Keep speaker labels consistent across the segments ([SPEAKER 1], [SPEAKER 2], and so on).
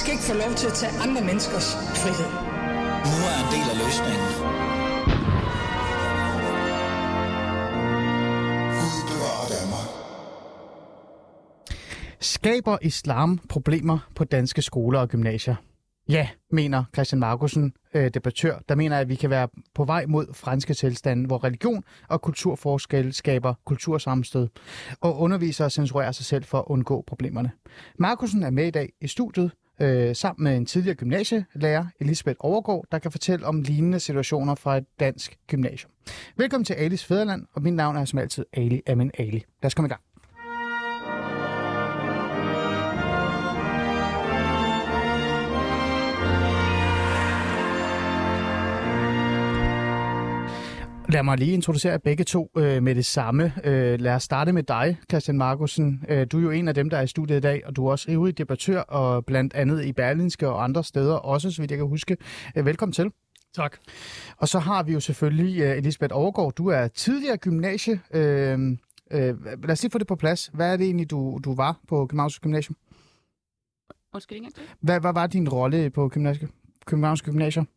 [SPEAKER 1] skal ikke få lov til at tage andre menneskers frihed.
[SPEAKER 2] Nu er en del af løsningen.
[SPEAKER 3] Skaber islam problemer på danske skoler og gymnasier? Ja, mener Christian Markusen, øh, debattør, der mener, at vi kan være på vej mod franske tilstande, hvor religion og kulturforskel skaber kultursammenstød, og undervisere censurerer sig selv for at undgå problemerne. Markusen er med i dag i studiet, øh, sammen med en tidligere gymnasielærer, Elisabeth Overgaard, der kan fortælle om lignende situationer fra et dansk gymnasium. Velkommen til Alis Fæderland, og mit navn er som altid Ali Amin Ali. Lad os komme i gang. Lad mig lige introducere jer begge to øh, med det samme. Øh, lad os starte med dig, Christian Markusen. Øh, du er jo en af dem, der er i studiet i dag, og du er også ivrig debattør, og blandt andet i Berlinske og andre steder også, så vidt jeg kan huske. Øh, velkommen til.
[SPEAKER 4] Tak.
[SPEAKER 3] Og så har vi jo selvfølgelig uh, Elisabeth Overgaard. Du er tidligere gymnasie. Øh, øh, lad os lige få det på plads. Hvad er det egentlig, du, du var på Københavns Gymnasium?
[SPEAKER 5] Undskyld, ikke.
[SPEAKER 3] Hvad, hvad var din rolle på gymnasie, Københavns Gymnasium?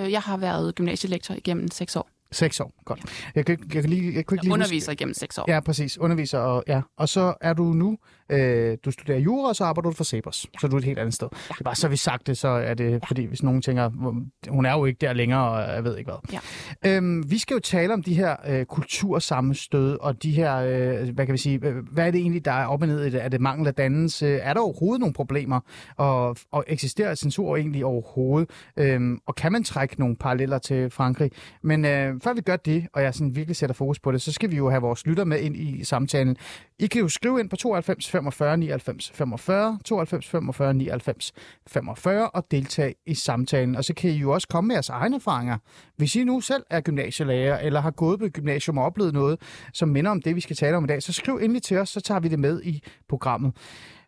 [SPEAKER 5] Øh, Jeg har været gymnasielektor igennem seks år.
[SPEAKER 3] Seks år, godt. Jeg, kan, jeg, kan lige, jeg kunne ikke lige
[SPEAKER 5] Underviser igennem seks år.
[SPEAKER 3] Ja, præcis. Underviser, og, ja. og så er du nu, øh, du studerer jura, og så arbejder du for Cepos. Ja. Så er du et helt andet sted. Ja. Det er bare, så vi sagt det, så er det, ja. fordi hvis nogen tænker, "Hvor- hun er jo ikke der længere, og jeg ved ikke hvad.
[SPEAKER 5] Ja.
[SPEAKER 3] Øhm, vi skal jo tale om de her øh, kultursammenstød, og de her, øh, hvad kan vi sige, øh, hvad er det egentlig, der er op og ned i det? Er det mangel af dannelse? Er der overhovedet nogle problemer? Og, og eksisterer censur egentlig overhovedet? Øhm, og kan man trække nogle paralleller til Frankrig? Men øh, før vi gør det, og jeg sådan virkelig sætter fokus på det, så skal vi jo have vores lytter med ind i samtalen. I kan jo skrive ind på 92 45 99 45, 92 45 99 45 og deltage i samtalen. Og så kan I jo også komme med jeres egne erfaringer. Hvis I nu selv er gymnasielærer, eller har gået på gymnasium og oplevet noget, som minder om det, vi skal tale om i dag, så skriv endelig til os, så tager vi det med i programmet.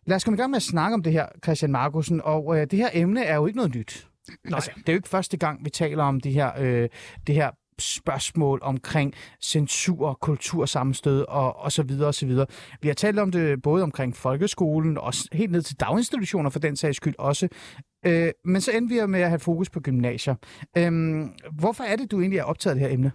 [SPEAKER 3] Lad os komme i gang med at snakke om det her, Christian Markusen. Og øh, det her emne er jo ikke noget nyt.
[SPEAKER 4] Nej.
[SPEAKER 3] Altså, det er jo ikke første gang, vi taler om det her, øh, det her spørgsmål omkring censur, kultursammenstød og, og så videre og så videre. Vi har talt om det både omkring folkeskolen og helt ned til daginstitutioner for den sags skyld også. Øh, men så endte vi med at have fokus på gymnasier. Øh, hvorfor er det, du egentlig er optaget af det her emne?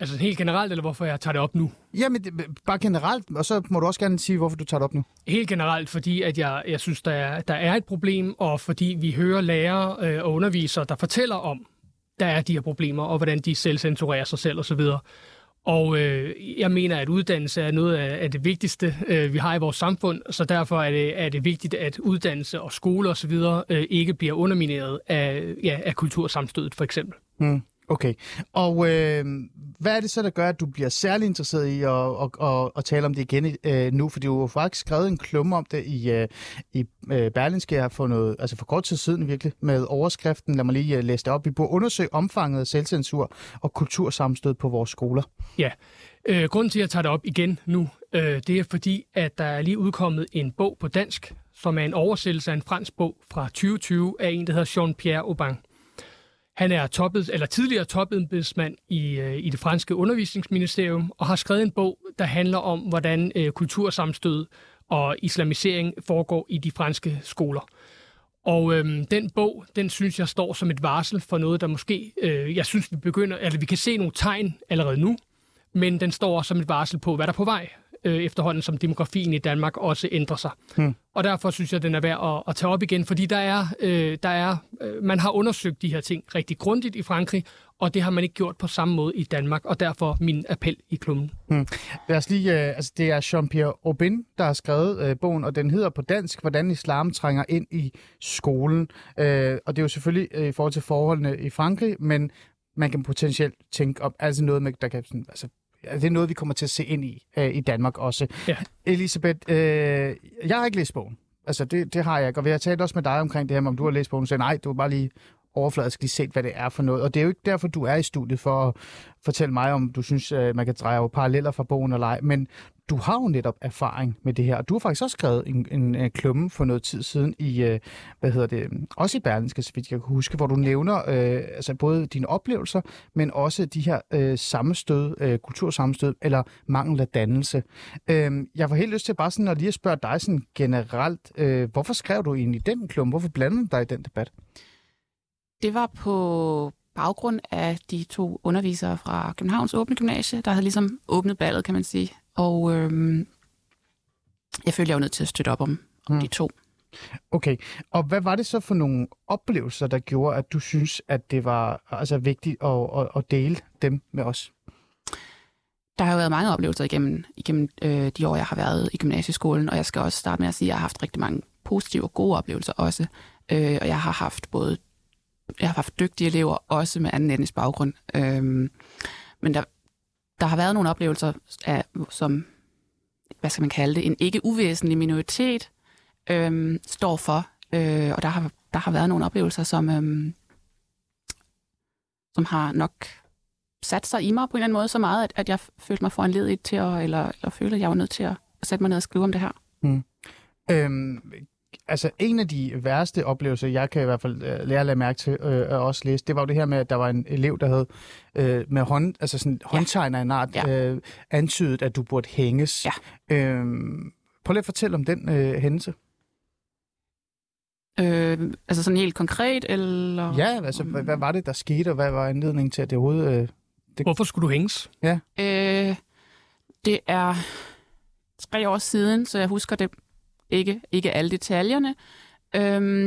[SPEAKER 4] Altså helt generelt, eller hvorfor jeg tager det op nu?
[SPEAKER 3] Jamen, det, bare generelt, og så må du også gerne sige, hvorfor du tager det op nu.
[SPEAKER 4] Helt generelt, fordi at jeg, jeg synes, der er, der er et problem, og fordi vi hører lærere øh, og undervisere, der fortæller om, der er de her problemer, og hvordan de selv censurerer sig selv osv. Og øh, jeg mener, at uddannelse er noget af, af det vigtigste, øh, vi har i vores samfund, så derfor er det, er det vigtigt, at uddannelse og skole osv. Øh, ikke bliver undermineret af, ja, af kultursamstødet, for eksempel.
[SPEAKER 3] Mm, okay. Og øh, hvad er det så, der gør, at du bliver særlig interesseret i at, at, at, at tale om det igen øh, nu? For du har faktisk skrevet en klumme om det i, øh, i øh, Berlinske her for, noget, altså for kort tid siden virkelig, med overskriften, lad mig lige øh, læse det op, vi burde undersøge omfanget af selvcensur og kultursammenstød på vores skoler.
[SPEAKER 4] Ja, øh, grunden til, at jeg tager det op igen nu, øh, det er fordi, at der er lige udkommet en bog på dansk, som er en oversættelse af en fransk bog fra 2020 af en, der hedder Jean-Pierre Aubin. Han er toppet, eller tidligere topembedsmand i, øh, i det franske undervisningsministerium, og har skrevet en bog, der handler om, hvordan øh, kultursamstød og islamisering foregår i de franske skoler. Og øhm, den bog, den synes jeg står som et varsel for noget, der måske, øh, jeg synes, vi begynder, eller vi kan se nogle tegn allerede nu, men den står også som et varsel på, hvad der er på vej, øh, efterhånden som demografien i Danmark også ændrer sig.
[SPEAKER 3] Hmm.
[SPEAKER 4] Og derfor synes jeg, den er værd at, at tage op igen, fordi der er, øh, der er, øh, man har undersøgt de her ting rigtig grundigt i Frankrig, og det har man ikke gjort på samme måde i Danmark, og derfor min appel i klummen.
[SPEAKER 3] Hmm. Lad os lige, øh, altså det er Jean-Pierre Aubin, der har skrevet øh, bogen, og den hedder på dansk, Hvordan islam trænger ind i skolen. Øh, og det er jo selvfølgelig øh, i forhold til forholdene i Frankrig, men man kan potentielt tænke om, altså noget, med, der kan, sådan, altså, det er noget, vi kommer til at se ind i øh, i Danmark også.
[SPEAKER 4] Ja.
[SPEAKER 3] Elisabeth, øh, jeg har ikke læst bogen. Altså, det, det har jeg ikke. Og vi har talt også med dig omkring det her, om du har læst bogen. Så nej, du har bare lige overfladisk lige set, hvad det er for noget. Og det er jo ikke derfor, du er i studiet for at fortælle mig, om du synes, øh, man kan dreje paralleller fra bogen eller ej. Men du har jo netop erfaring med det her, og du har faktisk også skrevet en, en, en klumme for noget tid siden i, øh, hvad hedder det, også i Berlingske, så vidt jeg kan huske, hvor du nævner øh, altså både dine oplevelser, men også de her øh, sammenstød, øh, kultursammenstød, eller mangel af dannelse. Øh, jeg får helt lyst til bare sådan at lige at spørge dig sådan generelt, øh, hvorfor skrev du egentlig den klumme? Hvorfor blandede du dig i den debat?
[SPEAKER 5] Det var på baggrund af de to undervisere fra Københavns Åbne Gymnasie, der havde ligesom åbnet ballet, kan man sige. Og øhm, jeg følte, jeg var nødt til at støtte op om, om
[SPEAKER 3] Mm.
[SPEAKER 5] de to.
[SPEAKER 3] Okay, og hvad var det så for nogle oplevelser, der gjorde, at du synes, at det var altså, vigtigt at, at, at dele dem med os?
[SPEAKER 5] Der har jo været mange oplevelser igennem, igennem øh, de år, jeg har været i gymnasieskolen, og jeg skal også starte med at sige, at jeg har haft rigtig mange positive og gode oplevelser også. Øh, og jeg har haft både jeg har haft dygtige elever, også med anden etnisk baggrund. Øhm, men der, der har været nogle oplevelser, af, som, hvad skal man kalde det, en ikke uvæsentlig minoritet øhm, står for. Øh, og der har, der har været nogle oplevelser, som, øhm, som har nok sat sig i mig på en eller anden måde så meget, at, at jeg følte mig foranledet til at, eller, eller følte, at jeg var nødt til at, at sætte mig ned og skrive om det her. Mm.
[SPEAKER 3] Øhm, altså en af de værste oplevelser, jeg kan i hvert fald øh, lære at lade mærke til øh, og også læse, det var jo det her med, at der var en elev, der havde øh, med hånd, altså sådan håndtegner af en art,
[SPEAKER 5] Ja.
[SPEAKER 3] øh, antydet, at du burde hænges.
[SPEAKER 5] Ja.
[SPEAKER 3] Øhm, prøv lige at fortælle om den øh, hændelse.
[SPEAKER 5] Øh, altså sådan helt konkret, eller...
[SPEAKER 3] Ja, altså hvad, hvad var det, der skete, og hvad var anledningen til, at det overhovedet... Øh,
[SPEAKER 4] Hvorfor skulle du hænges?
[SPEAKER 5] Øh, det er tre år siden, så jeg husker det ikke, ikke alle detaljerne. Øhm,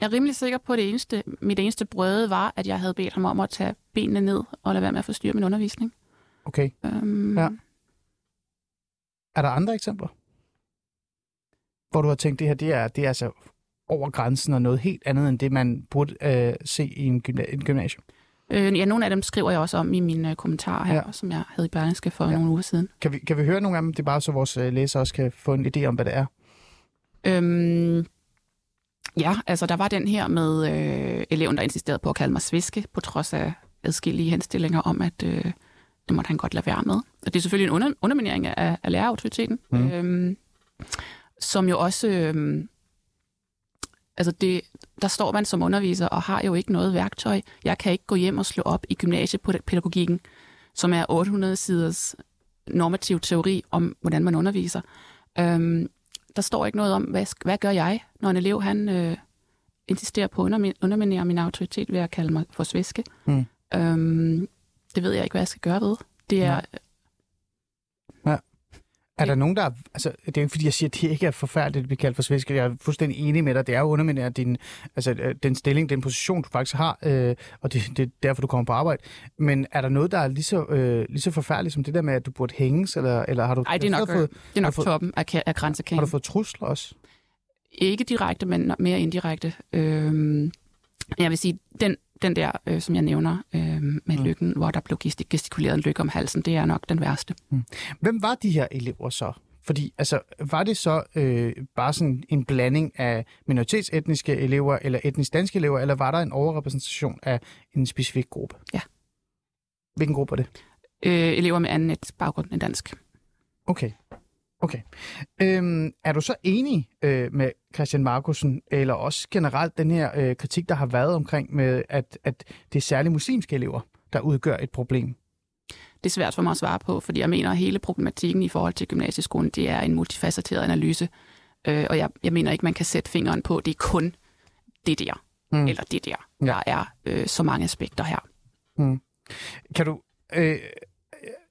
[SPEAKER 5] jeg er rimelig sikker på, at det eneste, mit eneste brøde var, at jeg havde bedt ham om at tage benene ned og lade være med at forstyrre min undervisning.
[SPEAKER 3] okay.
[SPEAKER 5] Øhm,
[SPEAKER 3] Ja. Er der andre eksempler? Hvor du har tænkt, det her det er, det er altså over grænsen og noget helt andet, end det, man burde øh, se i en, gymna- en gymnasium.
[SPEAKER 5] Øh, ja, nogle af dem skriver jeg også om i mine øh, kommentarer her,
[SPEAKER 3] Ja.
[SPEAKER 5] som jeg havde i Berlingske for
[SPEAKER 3] Ja.
[SPEAKER 5] ja. nogle uger siden.
[SPEAKER 3] Kan vi, kan vi høre nogle af dem? Det er bare så vores øh, læsere også kan få en idé om, hvad det er.
[SPEAKER 5] Øhm, ja, altså der var den her med øh, eleven, der insisterede på at kalde mig sviske, på trods af adskillige henstillinger om, at øh, det måtte han godt lade være med. Og det er selvfølgelig en under, underminering af, af lærerautoriteten,
[SPEAKER 3] Mm.
[SPEAKER 5] øhm, som jo også... Øh, altså det, der står man som underviser og har jo ikke noget værktøj. Jeg kan ikke gå hjem og slå op i gymnasiepædagogikken, som er 800 siders normativ teori om, hvordan man underviser. Øhm, der står ikke noget om, hvad, hvad gør jeg, når en elev han øh, insisterer på at undermi- underminere min autoritet ved at kalde mig for svæske.
[SPEAKER 3] Mm.
[SPEAKER 5] Øhm, det ved jeg ikke, hvad jeg skal gøre ved. Det er,
[SPEAKER 3] Er der nogen, der... er- Altså, det er jo ikke, fordi jeg siger, at det ikke er forfærdeligt at blive kaldt for svensk. Jeg er fuldstændig enig med dig. Det er jo undermineret din, altså, øh, den stilling, den position, du faktisk har, øh, og det, det er derfor, du kommer på arbejde. Men er der noget, der er lige så, øh, lige så forfærdeligt som det der med, at du burde hænges, eller, eller har du,
[SPEAKER 5] ej, det er
[SPEAKER 3] har
[SPEAKER 5] nok,
[SPEAKER 3] fået,
[SPEAKER 5] det er nok
[SPEAKER 3] fået-
[SPEAKER 5] toppen af, af
[SPEAKER 3] har
[SPEAKER 5] grænsekæden.
[SPEAKER 3] du fået trusler også?
[SPEAKER 5] Ikke direkte, men mere indirekte. Øhm, jeg vil sige, den, den der, øh, som jeg nævner øh, med
[SPEAKER 3] Mm.
[SPEAKER 5] mm. lykken, hvor der blev gesti- gestikuleret en lykke om halsen, det er nok den værste.
[SPEAKER 3] Hvem var de her elever så? Fordi altså, var det så øh, bare sådan en blanding af minoritetsetniske elever eller etnisk danske elever, eller var der en overrepræsentation af en specifik gruppe?
[SPEAKER 5] Ja.
[SPEAKER 3] Hvilken gruppe er det?
[SPEAKER 5] Øh, elever med anden etnisk baggrund end dansk.
[SPEAKER 3] Okay. Okay. Øhm, er du så enig øh, med Christian Markusen, eller også generelt den her øh, kritik, der har været omkring, med at, at det er særligt muslimske elever, der udgør et problem?
[SPEAKER 5] Det er svært for mig at svare på, fordi jeg mener, at hele problematikken i forhold til gymnasieskolen, det er en multifacetteret analyse. Øh, og jeg, jeg mener ikke, man kan sætte fingeren på, det er kun det der,
[SPEAKER 3] Mm.
[SPEAKER 5] mm. eller det der.
[SPEAKER 3] Ja.
[SPEAKER 5] Der er øh, så mange aspekter her.
[SPEAKER 3] Kan du... Øh,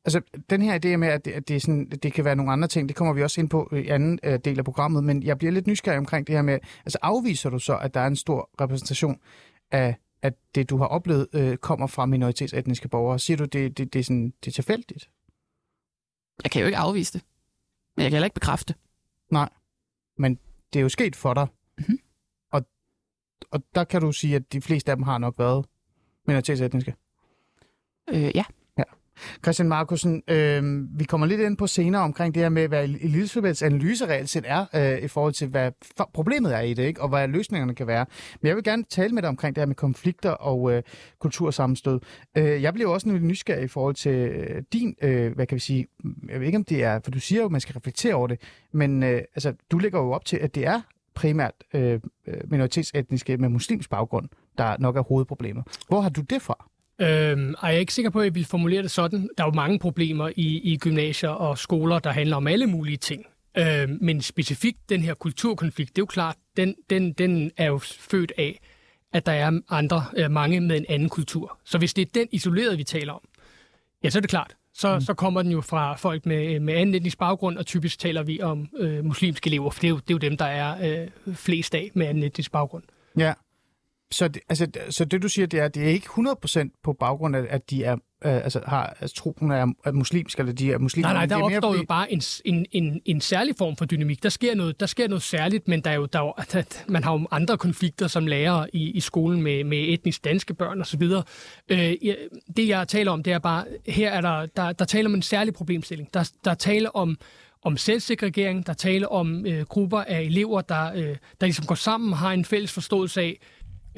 [SPEAKER 3] altså, den her idé med, at det, at det, er sådan, det kan være nogle andre ting, det kommer vi også ind på i anden øh, del af programmet, men jeg bliver lidt nysgerrig omkring det her med, altså afviser du så, at der er en stor repræsentation af at det, du har oplevet, øh, kommer fra minoritetsetniske borgere? Siger du, det, det, det, er, sådan, det er tilfældigt?
[SPEAKER 5] Jeg kan jo ikke afvise det, men jeg kan heller ikke bekræfte.
[SPEAKER 3] Det er jo sket for dig,
[SPEAKER 5] Mhm.
[SPEAKER 3] og, og der kan du sige, at de fleste af dem har nok været minoritetsetniske.
[SPEAKER 5] Øh, ja.
[SPEAKER 3] Christian Markusen, øh, vi kommer lidt ind på senere omkring det her med, hvad Elisabeths analyse reelt set er, øh, i forhold til, hvad problemet er i det, ikke? og hvad løsningerne kan være. Men jeg vil gerne tale med dig omkring det her med konflikter og øh, kultursammenstød. Øh, jeg bliver også lidt nysgerrig i forhold til øh, din, øh, hvad kan vi sige, jeg ved ikke om det er, for du siger jo, at man skal reflektere over det, men øh, altså, du lægger jo op til, at det er primært øh, øh, minoritetsetniske med muslimsk baggrund, der nok er hovedproblemet. Hvor har du det fra?
[SPEAKER 4] Øhm, og jeg er ikke sikker på, at jeg vil formulere det sådan. Der er jo mange problemer i, i gymnasier og skoler, der handler om alle mulige ting. Øhm, men specifikt den her kulturkonflikt, det er jo klart, den, den, den er jo født af, at der er andre, øh, mange med en anden kultur. Så hvis det er den isolerede, vi taler om, ja, så er det klart. Så, mm. så kommer den jo fra folk med, med anden etnisk baggrund, og typisk taler vi om øh, muslimske elever, for det er, jo, det er jo dem, der er øh, flest af med anden etnisk baggrund.
[SPEAKER 3] Ja. Så det, altså, så det, du siger, det er, at det er ikke 100% på baggrund af, at de er, øh, altså, har altså, troen er, er muslimsk, eller de er muslimer.
[SPEAKER 4] Nej, nej, der
[SPEAKER 3] er
[SPEAKER 4] opstår
[SPEAKER 3] fordi-
[SPEAKER 4] jo bare en, en, en, en særlig form for dynamik. Der sker noget, der sker noget særligt, men der er jo, der er jo, at man har jo andre konflikter som lærer i, i skolen med, med etnisk danske børn osv. Øh, det, jeg taler om, det er bare, her er der, der, der taler om en særlig problemstilling. Der, der taler om, om selvsegregering, der taler om øh, grupper af elever, der, øh, der ligesom går sammen har en fælles forståelse af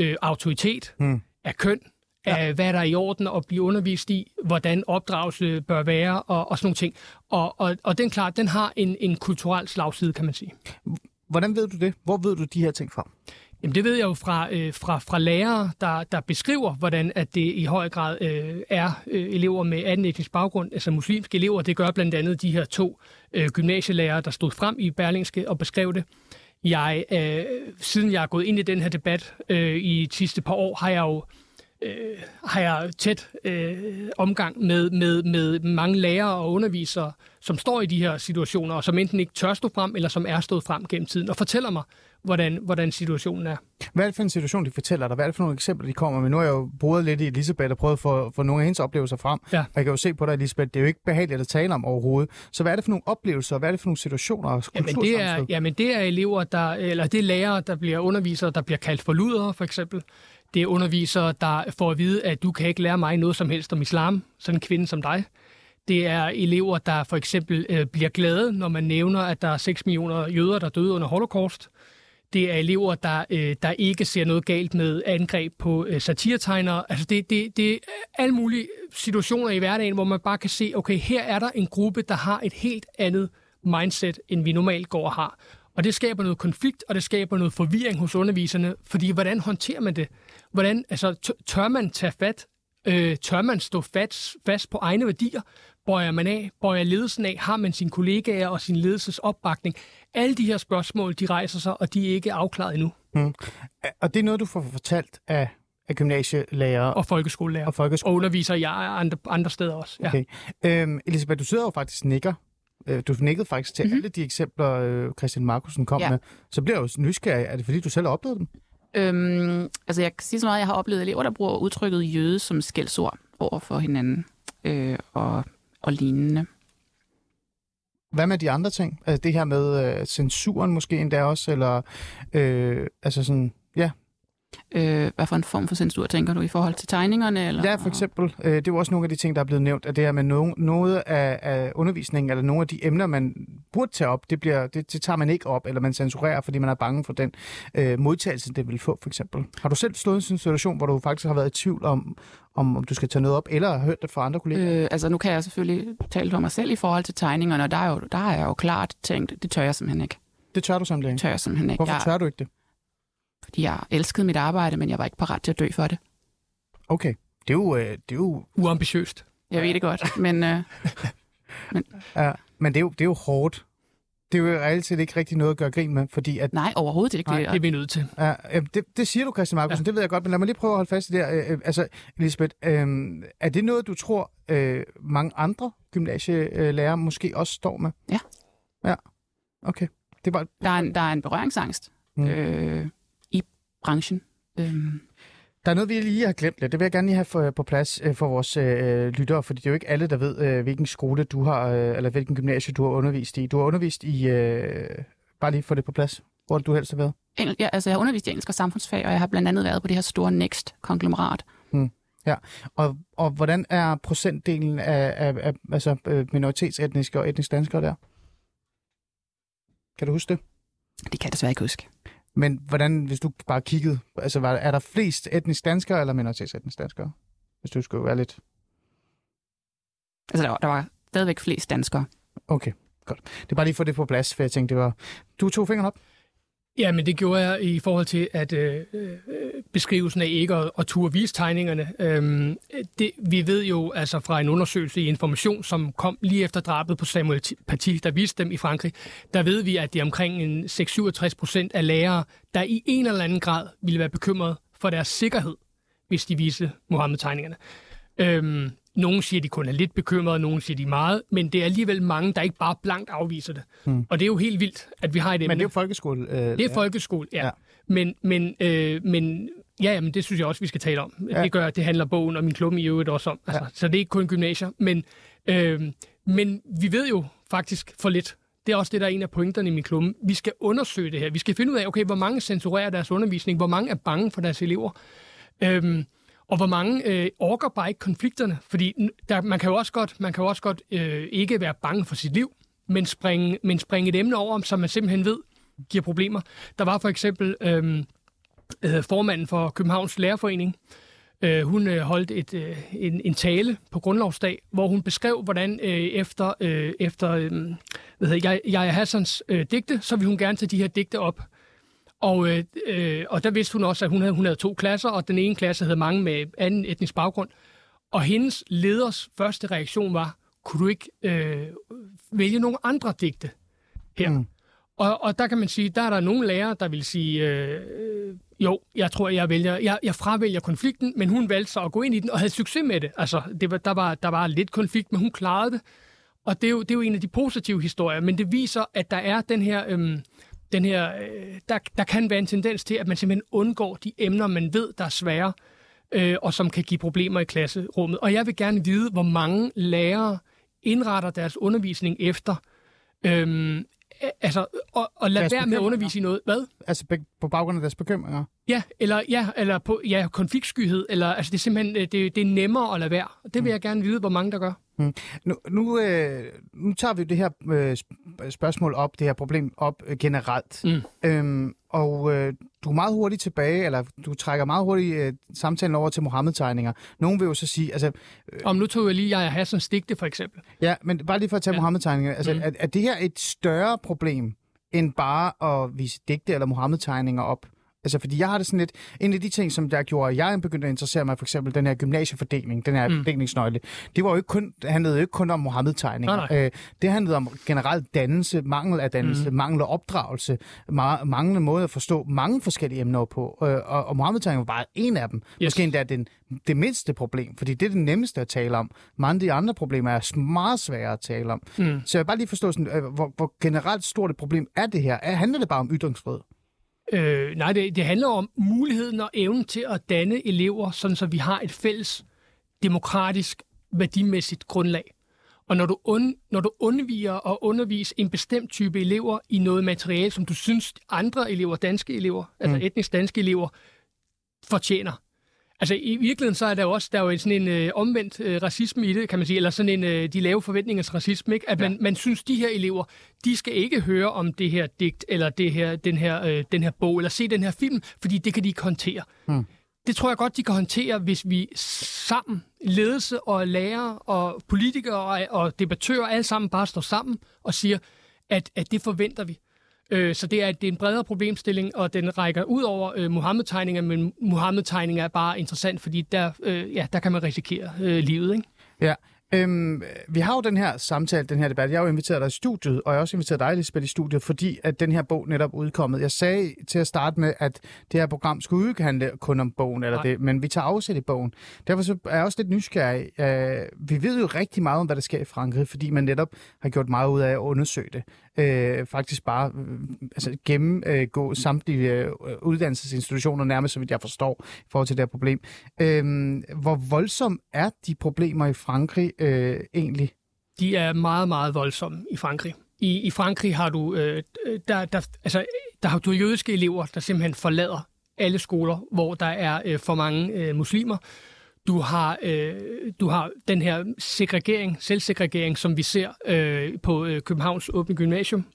[SPEAKER 4] øh, autoritet, hmm. af køn, ja. af hvad der er i orden at blive undervist i, hvordan opdragelse bør være og, og sådan nogle ting. Og, og, og den klart, den har en, en kulturel slagside, kan man sige.
[SPEAKER 3] Hvordan ved du det? Hvor ved du de her ting fra?
[SPEAKER 4] Jamen, det ved jeg jo fra, øh, fra, fra lærere, der, der beskriver, hvordan at det i høj grad øh, er øh, elever med anden etnisk baggrund, altså muslimske elever. Det gør blandt andet de her to øh, gymnasielærere, der stod frem i Berlingske og beskrev det. Jeg, øh, siden jeg er gået ind i den her debat øh, i de sidste par år, har jeg jo øh, har jeg tæt øh, omgang med, med, med mange lærere og undervisere, som står i de her situationer, og som enten ikke tør stå frem, eller som er stået frem gennem tiden, og fortæller mig, hvordan, hvordan situationen er.
[SPEAKER 3] Hvad er det for en situation, de fortæller dig? Hvad er det for nogle eksempler, de kommer med? Nu har jeg jo boet lidt i Elisabeth og prøvet at få, få nogle af hendes oplevelser frem.
[SPEAKER 4] Ja.
[SPEAKER 3] Og jeg kan jo se på dig, Elisabeth, det er jo ikke behageligt at tale om overhovedet. Så hvad er det for nogle oplevelser, hvad er det for nogle situationer og
[SPEAKER 4] Jamen det, er, jamen det er elever, der, eller det er lærere, der bliver undervisere, der bliver kaldt for ludere, for eksempel. Det er undervisere, der får at vide, at du kan ikke lære mig noget som helst om islam, sådan en kvinde som dig. Det er elever, der for eksempel øh, bliver glade, når man nævner, at der er 6 millioner jøder, der døde under holocaust. Det er elever, der, øh, der ikke ser noget galt med angreb på øh, satiretegnere. Altså det, det, det er alle mulige situationer i hverdagen, hvor man bare kan se, okay, her er der en gruppe, der har et helt andet mindset, end vi normalt går og har. Og det skaber noget konflikt, og det skaber noget forvirring hos underviserne, fordi hvordan håndterer man det? Hvordan, altså, tør man tage fat? Øh, tør man stå fast, fast på egne værdier? Bøjer man af? Bøjer ledelsen af? Har man sine kollegaer og sin ledelses opbakning? Alle de her spørgsmål, de rejser sig, og de er ikke afklaret endnu.
[SPEAKER 3] Og det er noget, du får fortalt af, af gymnasielærer og,
[SPEAKER 4] folkeskolelærer.
[SPEAKER 3] og folkeskole.
[SPEAKER 4] Og underviser jeg andre, andre steder også. Ja.
[SPEAKER 3] Okay. Øhm, Elisabeth, du sidder jo faktisk nikker. Øh, Du nikkede faktisk til mm-hmm. alle de eksempler, øh, Christian Markusen kom
[SPEAKER 5] Ja.
[SPEAKER 3] med. Så bliver jeg jo nysgerrig. Er det fordi, du selv har oplevet dem?
[SPEAKER 5] Øhm, altså jeg kan sige så meget, at jeg har oplevet elever, der bruger udtrykket jøde som skældsord over for hinanden øh, og, og lignende.
[SPEAKER 3] Hvad med de andre ting? Altså det her med øh, censuren måske endda også, eller øh, altså sådan, ja,
[SPEAKER 5] Øh, hvad for en form for censur tænker du i forhold til tegningerne? Eller?
[SPEAKER 3] ja for eksempel, øh, det er jo også nogle af de ting, der er blevet nævnt, at det her med no, noget af, af undervisningen, eller nogle af de emner, man burde tage op, det, bliver, det, det tager man ikke op, eller man censurerer, fordi man er bange for den øh, modtagelse, det vil få, for eksempel. Har du selv stået i en situation, hvor du faktisk har været i tvivl om, om, om du skal tage noget op, eller har hørt det fra andre kolleger?
[SPEAKER 5] Øh, altså nu kan jeg selvfølgelig tale for mig selv i forhold til tegningerne, og der, er jo, der har jeg jo klart tænkt, det tør jeg simpelthen ikke.
[SPEAKER 3] Det tør du simpelthen
[SPEAKER 5] Det
[SPEAKER 3] ikke.
[SPEAKER 5] tør jeg simpelthen ikke.
[SPEAKER 3] Hvorfor
[SPEAKER 5] jeg,
[SPEAKER 3] tør du ikke det?
[SPEAKER 5] Fordi jeg elskede mit arbejde, men jeg var ikke parat til at dø for det.
[SPEAKER 3] Okay. Det er jo, øh, det er jo
[SPEAKER 4] Uambitiøst.
[SPEAKER 5] Jeg ved det godt, men øh,
[SPEAKER 3] ja, men det er jo, det er jo hårdt. Det er jo reelt set ikke rigtig noget at gøre grin med, fordi at
[SPEAKER 5] nej, overhovedet ikke.
[SPEAKER 4] Nej,
[SPEAKER 5] Det,
[SPEAKER 4] det er vi nødt til.
[SPEAKER 3] Ja, øh, det, det siger du, Christian Markusen, ja. det ved jeg godt, men lad mig lige prøve at holde fast i det her. Øh, øh, altså, Elisabeth, øh, er det noget, du tror, øh, mange andre gymnasielærer måske også står med?
[SPEAKER 5] Ja.
[SPEAKER 3] Ja, okay. Det var,
[SPEAKER 5] der, er en, der er en berøringsangst
[SPEAKER 3] Mm.
[SPEAKER 5] øh, i branchen. Øhm,
[SPEAKER 3] der er noget, vi lige har glemt lidt. Det vil jeg gerne lige have for, på plads øh, for vores øh, lyttere, fordi det er jo ikke alle, der ved, øh, hvilken skole du har, øh, eller hvilken gymnasie du har undervist i. Du har undervist i, øh, bare lige få det på plads, hvor du helst har været.
[SPEAKER 5] engel, ja, altså jeg har undervist i engelsk og samfundsfag, og jeg har blandt andet været på det her store Next-konglomerat.
[SPEAKER 3] Mm. Ja, og, og hvordan er procentdelen af, af, af altså, øh, minoritetsetniske og etnisk danskere der? Kan du huske det?
[SPEAKER 5] Det kan jeg desværre ikke huske.
[SPEAKER 3] Men hvordan, hvis du bare kiggede, altså var, er der flest etnisk danskere eller minoritetsetnisk danskere? Hvis du skulle være lidt...
[SPEAKER 5] Altså, der var, der var stadigvæk flest danskere.
[SPEAKER 3] Okay, godt. Det er bare lige for det på plads, for jeg tænkte, det var... Du tog fingeren op?
[SPEAKER 4] Ja, men det gjorde jeg i forhold til, at øh, øh beskrivelsen af ikke og, at turde vise tegningerne. Øhm, det, vi ved jo altså fra en undersøgelse i Information, som kom lige efter drabet på Samuel Paty, der viste dem i Frankrig, der ved vi, at det er omkring en 6-67 procent af lærere, der i en eller anden grad ville være bekymret for deres sikkerhed, hvis de viste Mohammed-tegningerne. Øhm, nogle siger, de kun er lidt bekymrede, nogle siger, de er meget, men det er alligevel mange, der ikke bare blankt afviser det. Hmm. Og det er jo helt vildt, at vi har et emne.
[SPEAKER 3] Men det er jo folkeskole. Øh,
[SPEAKER 4] det er ja. folkeskole, ja. ja. Men, men, øh, men ja, jamen, det synes jeg også, vi skal tale om. Ja. Det gør, det handler bogen og min klub i øvrigt også om. Altså, ja. Så det er ikke kun gymnasier. Men, øh, men vi ved jo faktisk for lidt. Det er også det, der er en af pointerne i min klub. Vi skal undersøge det her. Vi skal finde ud af, okay, hvor mange censurerer deres undervisning, hvor mange er bange for deres elever. Øh, og hvor mange øh, orker bare ikke konflikterne. Fordi der, man kan jo også godt, man kan jo også godt øh, ikke være bange for sit liv, men springe, men springe et emne over, som man simpelthen ved giver problemer. Der var for eksempel øh, øh, formanden for Københavns Lærerforening, Øh, hun øh, holdt et, øh, en, en tale på grundlovsdag, hvor hun beskrev, hvordan øh, efter, øh, efter øh, hvad hedder, jeg, jeg Hassans øh, digte, så vil hun gerne tage de her digte op og, øh, øh, og der vidste hun også, at hun havde, hun havde to klasser, og den ene klasse havde mange med anden etnisk baggrund. Og hendes leders første reaktion var, kunne du ikke øh, vælge nogle andre digte her? Mm. Og, og der kan man sige, der er der nogle lærere, der vil sige, øh, jo, jeg tror, jeg vælger, jeg, jeg fravælger konflikten, men hun valgte så at gå ind i den og havde succes med det. Altså, det var, der, var, der var lidt konflikt, men hun klarede det. Og det er, jo, det er jo en af de positive historier, men det viser, at der er den her... Øh, den her, øh, der, der kan være en tendens til, at man simpelthen undgår de emner, man ved, der er svære, øh, og som kan give problemer i klasserummet. Og jeg vil gerne vide, hvor mange lærere indretter deres undervisning efter, øh, altså, og, og lad være med at undervise i noget. Hvad?
[SPEAKER 3] Altså på baggrund af deres bekymringer?
[SPEAKER 4] Ja, eller, ja, eller på ja, konfliktskyhed. Eller, altså, det er simpelthen det, det er nemmere at lade være. Det vil mm. jeg gerne vide, hvor mange der gør.
[SPEAKER 3] Mm. Nu, nu, øh, nu tager vi det her øh, spørgsmål op, det her problem op øh, generelt. Mm. Øhm, og øh, du er meget hurtigt tilbage, eller du trækker meget hurtigt øh, samtalen over til Mohammed-tegninger. Nogen vil jo så sige... Altså,
[SPEAKER 4] øh, Om nu tog jeg lige jeg Hassan Stigte, for eksempel.
[SPEAKER 3] Ja, men bare lige for at tage ja. Mohammed-tegninger. Altså, mm. er, er det her et større problem, end bare at vise digte eller Mohammed-tegninger op? Altså, fordi jeg har det sådan lidt... En af de ting, som der gjorde, at jeg begyndte at interessere mig, for eksempel den her gymnasiefordeling, den her mm. fordelingsnøgle, det var jo ikke kun, handlede jo ikke kun om Mohammed-tegninger. Øh, det handlede om generelt dannelse, mangel af dannelse, mm. mangel af opdragelse, ma- manglende måde at forstå mange forskellige emner på. Øh, og, og Mohammed-tegninger var bare en af dem. Yes. Måske endda den, det mindste problem, fordi det er det nemmeste at tale om. Mange af de andre problemer er meget svære at tale om. Mm. Så jeg vil bare lige forstå, sådan, øh, hvor, hvor generelt stort et problem er det her. Er, handler det bare om ytringsfrihed?
[SPEAKER 4] Øh, nej, det, det handler om muligheden og evnen til at danne elever, sådan så vi har et fælles demokratisk værdimæssigt grundlag. Og når du, und, når du undviger og underviser en bestemt type elever i noget materiale, som du synes andre elever, danske elever, altså mm. etnisk danske elever, fortjener, Altså i virkeligheden så er der jo også der er jo sådan en øh, omvendt øh, racisme i det, kan man sige, eller sådan en øh, de lave forventningers racisme, ikke? at man, ja. man synes, de her elever, de skal ikke høre om det her digt, eller det her, den, her, øh, den her bog, eller se den her film, fordi det kan de ikke håndtere. Hmm. Det tror jeg godt, de kan håndtere, hvis vi sammen, ledelse og lærere og politikere og, og debattører, alle sammen bare står sammen og siger, at, at det forventer vi. Øh, så det er, det er en bredere problemstilling, og den rækker ud over øh, Mohammed-tegninger, men Mohammed-tegninger er bare interessant, fordi der, øh, ja, der kan man risikere øh, livet. Ikke?
[SPEAKER 3] Ja, Øhm, vi har jo den her samtale, den her debat. Jeg har jo inviteret dig i studiet, og jeg har også inviteret dig, Lisbeth, i studiet, fordi at den her bog netop udkommet. Jeg sagde til at starte med, at det her program skulle ikke handle kun om bogen, eller det, men vi tager afsæt i bogen. Derfor så er jeg også lidt nysgerrig. Uh, vi ved jo rigtig meget om, hvad der sker i Frankrig, fordi man netop har gjort meget ud af at undersøge det øh, faktisk bare øh, altså gennemgå øh, samtlige øh, uddannelsesinstitutioner, nærmest så vidt jeg forstår, i forhold til det her problem. Øh, hvor voldsom er de problemer i Frankrig øh, egentlig?
[SPEAKER 4] De er meget, meget voldsomme i Frankrig. I, i Frankrig har du, øh, der, der, altså, der har du jødiske elever, der simpelthen forlader alle skoler, hvor der er øh, for mange øh, muslimer. Du har, øh, du har den her segregering, selvsegregering, som vi ser øh, på øh, Københavns Åbne Gymnasium,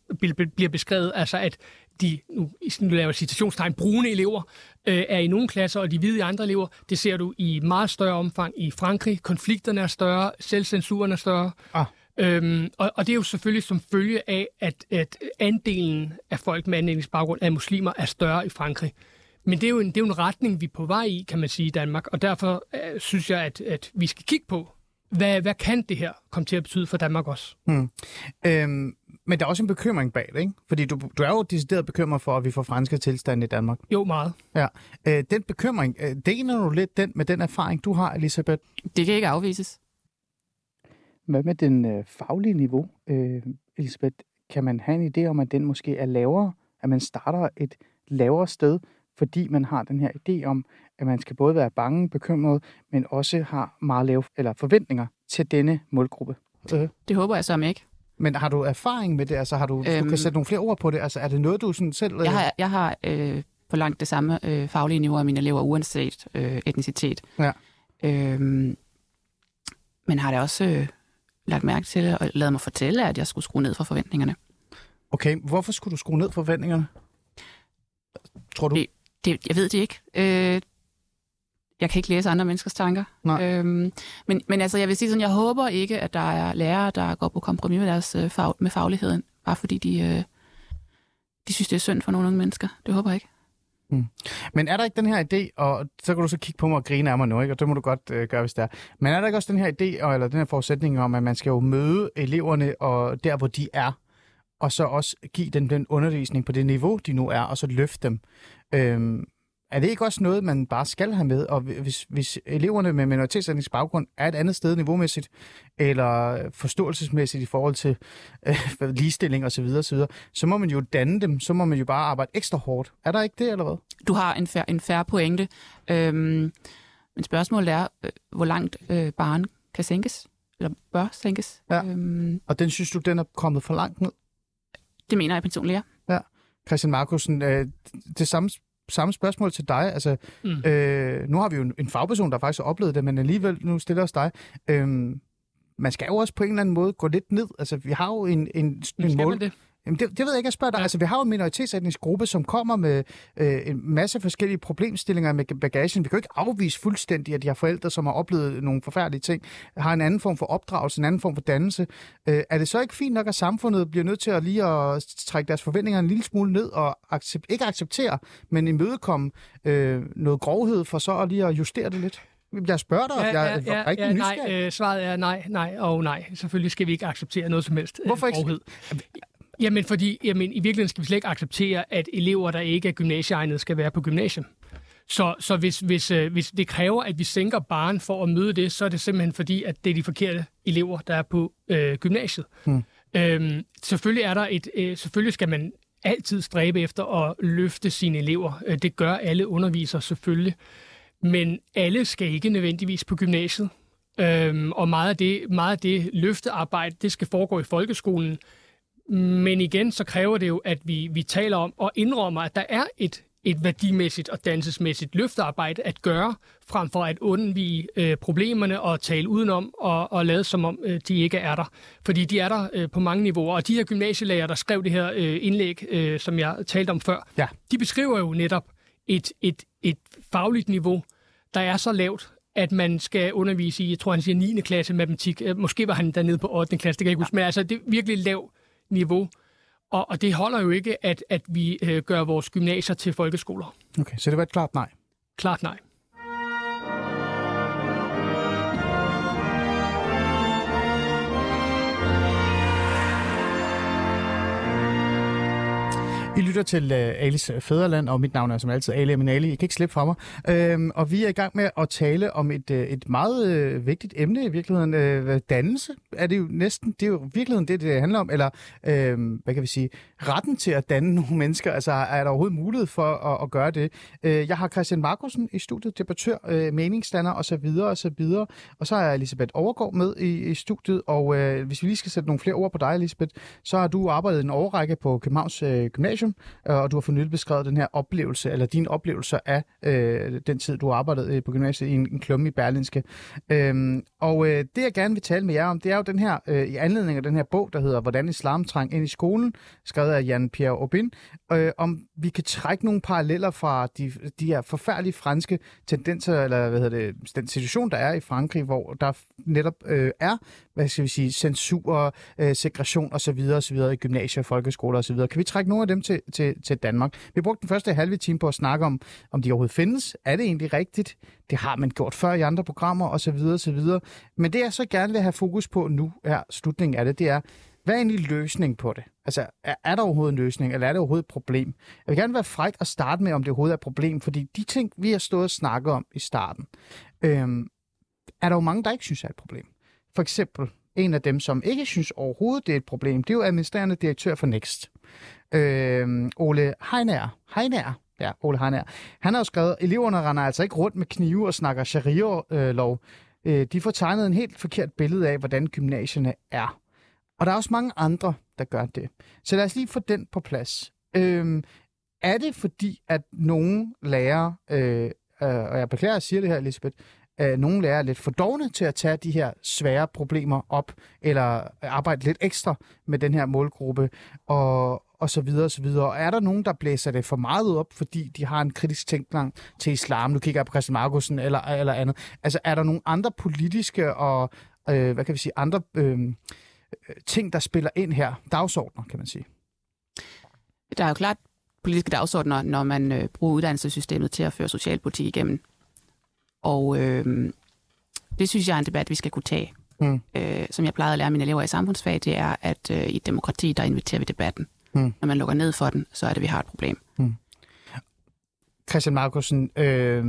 [SPEAKER 4] bliver beskrevet, altså at de, nu, nu laver citationstegn, brune elever øh, er i nogle klasser, og de hvide i andre elever. Det ser du i meget større omfang i Frankrig. Konflikterne er større, selvcensuren er større. Ah. Øhm, og, og det er jo selvfølgelig som følge af, at, at andelen af folk med anlægningsbaggrund af muslimer er større i Frankrig. Men det er, jo en, det er jo en retning, vi er på vej i, kan man sige, i Danmark. Og derfor øh, synes jeg, at, at vi skal kigge på, hvad, hvad kan det her komme til at betyde for Danmark også? Hmm.
[SPEAKER 3] Øhm, men der er også en bekymring bag det, ikke? Fordi du, du er jo decideret bekymret for, at vi får franske tilstande i Danmark.
[SPEAKER 4] Jo, meget.
[SPEAKER 3] Ja. Øh, den bekymring, øh, deler du lidt den med den erfaring, du har, Elisabeth?
[SPEAKER 5] Det kan ikke afvises.
[SPEAKER 3] Hvad med den øh, faglige niveau, øh, Elisabeth? Kan man have en idé om, at den måske er lavere? At man starter et lavere sted, fordi man har den her idé om, at man skal både være bange, bekymret, men også har meget lave eller forventninger til denne målgruppe.
[SPEAKER 5] Øh. Det håber jeg så ikke.
[SPEAKER 3] Men har du erfaring med det? Altså har du, øhm, du kan øhm. sætte nogle flere ord på det? Altså er det noget, du sådan selv...
[SPEAKER 5] Jeg har, jeg har øh, på langt det samme øh, faglige niveau af mine elever, uanset øh, etnicitet. Ja. Øhm, men har det også øh, lagt mærke til og lavet mig fortælle, at jeg skulle skrue ned for forventningerne.
[SPEAKER 3] Okay, hvorfor skulle du skrue ned for forventningerne? Tror du?
[SPEAKER 5] Det, det, jeg ved det ikke. Øh, jeg kan ikke læse andre menneskers tanker. Nej. Øhm, men, men altså, jeg vil sige sådan, jeg håber ikke, at der er lærere, der går på kompromis med deres øh, fag, med fagligheden, bare fordi de, øh, de synes, det er synd for nogle unge mennesker. Det håber jeg ikke.
[SPEAKER 3] Mm. Men er der ikke den her idé, og så kan du så kigge på mig og grine af mig nu, ikke? og det må du godt øh, gøre, hvis det er. Men er der ikke også den her idé, eller den her forudsætning om, at man skal jo møde eleverne og der, hvor de er, og så også give dem den undervisning på det niveau, de nu er, og så løfte dem. Øhm, er det ikke også noget, man bare skal have med? Og hvis, hvis eleverne med minoritetsætningsbaggrund er et andet sted niveaumæssigt, eller forståelsesmæssigt i forhold til øh, ligestilling osv., så, så, så må man jo danne dem, så må man jo bare arbejde ekstra hårdt. Er der ikke det, eller hvad?
[SPEAKER 5] Du har en færre, en færre pointe. Øhm, men spørgsmålet er, øh, hvor langt øh, barn kan sænkes, eller bør sænkes.
[SPEAKER 3] Ja. Øhm, og den synes du, den er kommet for langt ned?
[SPEAKER 5] Det mener jeg personligt, ja.
[SPEAKER 3] Ja. Christian Markusen, øh, det samme samme spørgsmål til dig. Altså, mm. øh, nu har vi jo en, en fagperson, der faktisk har oplevet det, men alligevel nu stiller os dig. Øh, man skal jo også på en eller anden måde gå lidt ned. Altså, vi har jo en, en, en mål... Det? Jamen, det, det ved jeg ikke, jeg spørger dig. Ja. Altså, vi har jo en minoritetsetnisk gruppe, som kommer med øh, en masse forskellige problemstillinger med bagagen. Vi kan jo ikke afvise fuldstændig, at de har forældre, som har oplevet nogle forfærdelige ting, har en anden form for opdragelse, en anden form for dannelse. Øh, er det så ikke fint nok, at samfundet bliver nødt til at lige at trække deres forventninger en lille smule ned og accept, ikke acceptere, men imødekomme øh, noget grovhed for så at lige at justere det lidt? Jeg spørger dig, ja, jeg er ja, rigtig ja,
[SPEAKER 4] nej, øh, svaret er nej, nej og nej. Selvfølgelig skal vi ikke acceptere noget som helst
[SPEAKER 3] øh, Hvorfor ikke?
[SPEAKER 4] Grovhed. Jamen, fordi jamen, i virkeligheden skal vi slet ikke acceptere, at elever, der ikke er gymnasieegnede, skal være på gymnasium. Så, så hvis, hvis, øh, hvis det kræver, at vi sænker barn for at møde det, så er det simpelthen fordi, at det er de forkerte elever, der er på øh, gymnasiet. Hmm. Øhm, selvfølgelig, er der et, øh, selvfølgelig skal man altid stræbe efter at løfte sine elever. Øh, det gør alle undervisere selvfølgelig. Men alle skal ikke nødvendigvis på gymnasiet. Øhm, og meget af, det, meget af det løftearbejde, det skal foregå i folkeskolen. Men igen, så kræver det jo, at vi, vi taler om og indrømmer, at der er et, et værdimæssigt og dansesmæssigt løftearbejde at gøre, frem for at undvige øh, problemerne og tale udenom og, og lade som om, øh, de ikke er der. Fordi de er der øh, på mange niveauer. Og de her gymnasielærer, der skrev det her øh, indlæg, øh, som jeg talte om før, ja. de beskriver jo netop et, et, et fagligt niveau, der er så lavt, at man skal undervise i, jeg tror han siger 9. klasse matematik. Øh, måske var han dernede på 8. klasse, det kan jeg ikke huske. Men altså, det er virkelig lavt niveau. Og, og det holder jo ikke, at, at vi øh, gør vores gymnasier til folkeskoler.
[SPEAKER 3] Okay, så det var et klart nej?
[SPEAKER 4] Klart nej.
[SPEAKER 3] Lytter til uh, Alis øh, Fæderland, og mit navn er som altid Ali Aminali. I kan ikke slippe fra mig. Øhm, og vi er i gang med at tale om et, uh, et meget uh, vigtigt emne i virkeligheden. Uh, dannelse er det jo næsten, det er jo virkeligheden det, det handler om. Eller, uh, hvad kan vi sige, retten til at danne nogle mennesker. Altså, er der overhovedet mulighed for at, at gøre det? Uh, jeg har Christian Markusen i studiet, debattør, uh, meningsstander osv. videre. Og så er Elisabeth Overgaard med i, i studiet. Og uh, hvis vi lige skal sætte nogle flere ord på dig, Elisabeth, så har du arbejdet en overrække på Københavns uh, Gymnasium Gymnasium, øh, Øh, og du har for nylig beskrevet den her oplevelse, eller dine oplevelser af øh, den tid, du arbejdede øh, på gymnasiet i en, en klumme i Berlinske. Øhm, og øh, det, jeg gerne vil tale med jer om, det er jo den her, øh, i anledning af den her bog, der hedder Hvordan islam trang ind i skolen, skrevet af Jan Pierre Aubin, øh, om vi kan trække nogle paralleller fra de, de her forfærdelige franske tendenser, eller hvad hedder det, den situation, der er i Frankrig, hvor der netop øh, er, hvad skal vi sige, censur, øh, segregation osv. osv. i gymnasier, folkeskoler osv. Kan vi trække nogle af dem til, til, til Danmark? Vi brugte den første halve time på at snakke om, om de overhovedet findes. Er det egentlig rigtigt? Det har man gjort før i andre programmer osv. osv. Men det jeg så gerne vil have fokus på nu, er slutningen af det, det er, hvad er egentlig løsning på det? Altså, er, er der overhovedet en løsning, eller er det overhovedet et problem? Jeg vil gerne være fræk at starte med, om det overhovedet er et problem, fordi de ting, vi har stået og snakket om i starten, øhm, er der jo mange, der ikke synes er et problem. For eksempel, en af dem, som ikke synes overhovedet, det er et problem, det er jo administrerende direktør for Next. Øh, Ole Heiner. Heiner. Ja, Ole Heiner. Han har jo skrevet, eleverne render altså ikke rundt med knive og snakker sharia-lov. Øh, de får tegnet en helt forkert billede af, hvordan gymnasierne er. Og der er også mange andre, der gør det. Så lad os lige få den på plads. Øh, er det fordi, at nogle lærere, øh, øh, og jeg beklager at sige det her, Elisabeth, øh, nogle lærere er lidt for dogne til at tage de her svære problemer op, eller arbejde lidt ekstra med den her målgruppe, og, og så videre og så videre. Og er der nogen, der blæser det for meget op, fordi de har en kritisk tænkning til islam? Nu kigger jeg på Christian Markusen eller, eller andet. Altså er der nogle andre politiske og, øh, hvad kan vi sige, andre øh, ting, der spiller ind her? Dagsordner, kan man sige.
[SPEAKER 5] Der er jo klart politiske dagsordner, når man øh, bruger uddannelsessystemet til at føre socialpolitik igennem. Og øh, det synes jeg er en debat, vi skal kunne tage. Mm. Øh, som jeg plejede at lære mine elever i samfundsfag, det er, at øh, i demokrati, der inviterer vi debatten. Mm. Når man lukker ned for den, så er det, vi har et problem. Mm.
[SPEAKER 3] Christian Markusen, øh,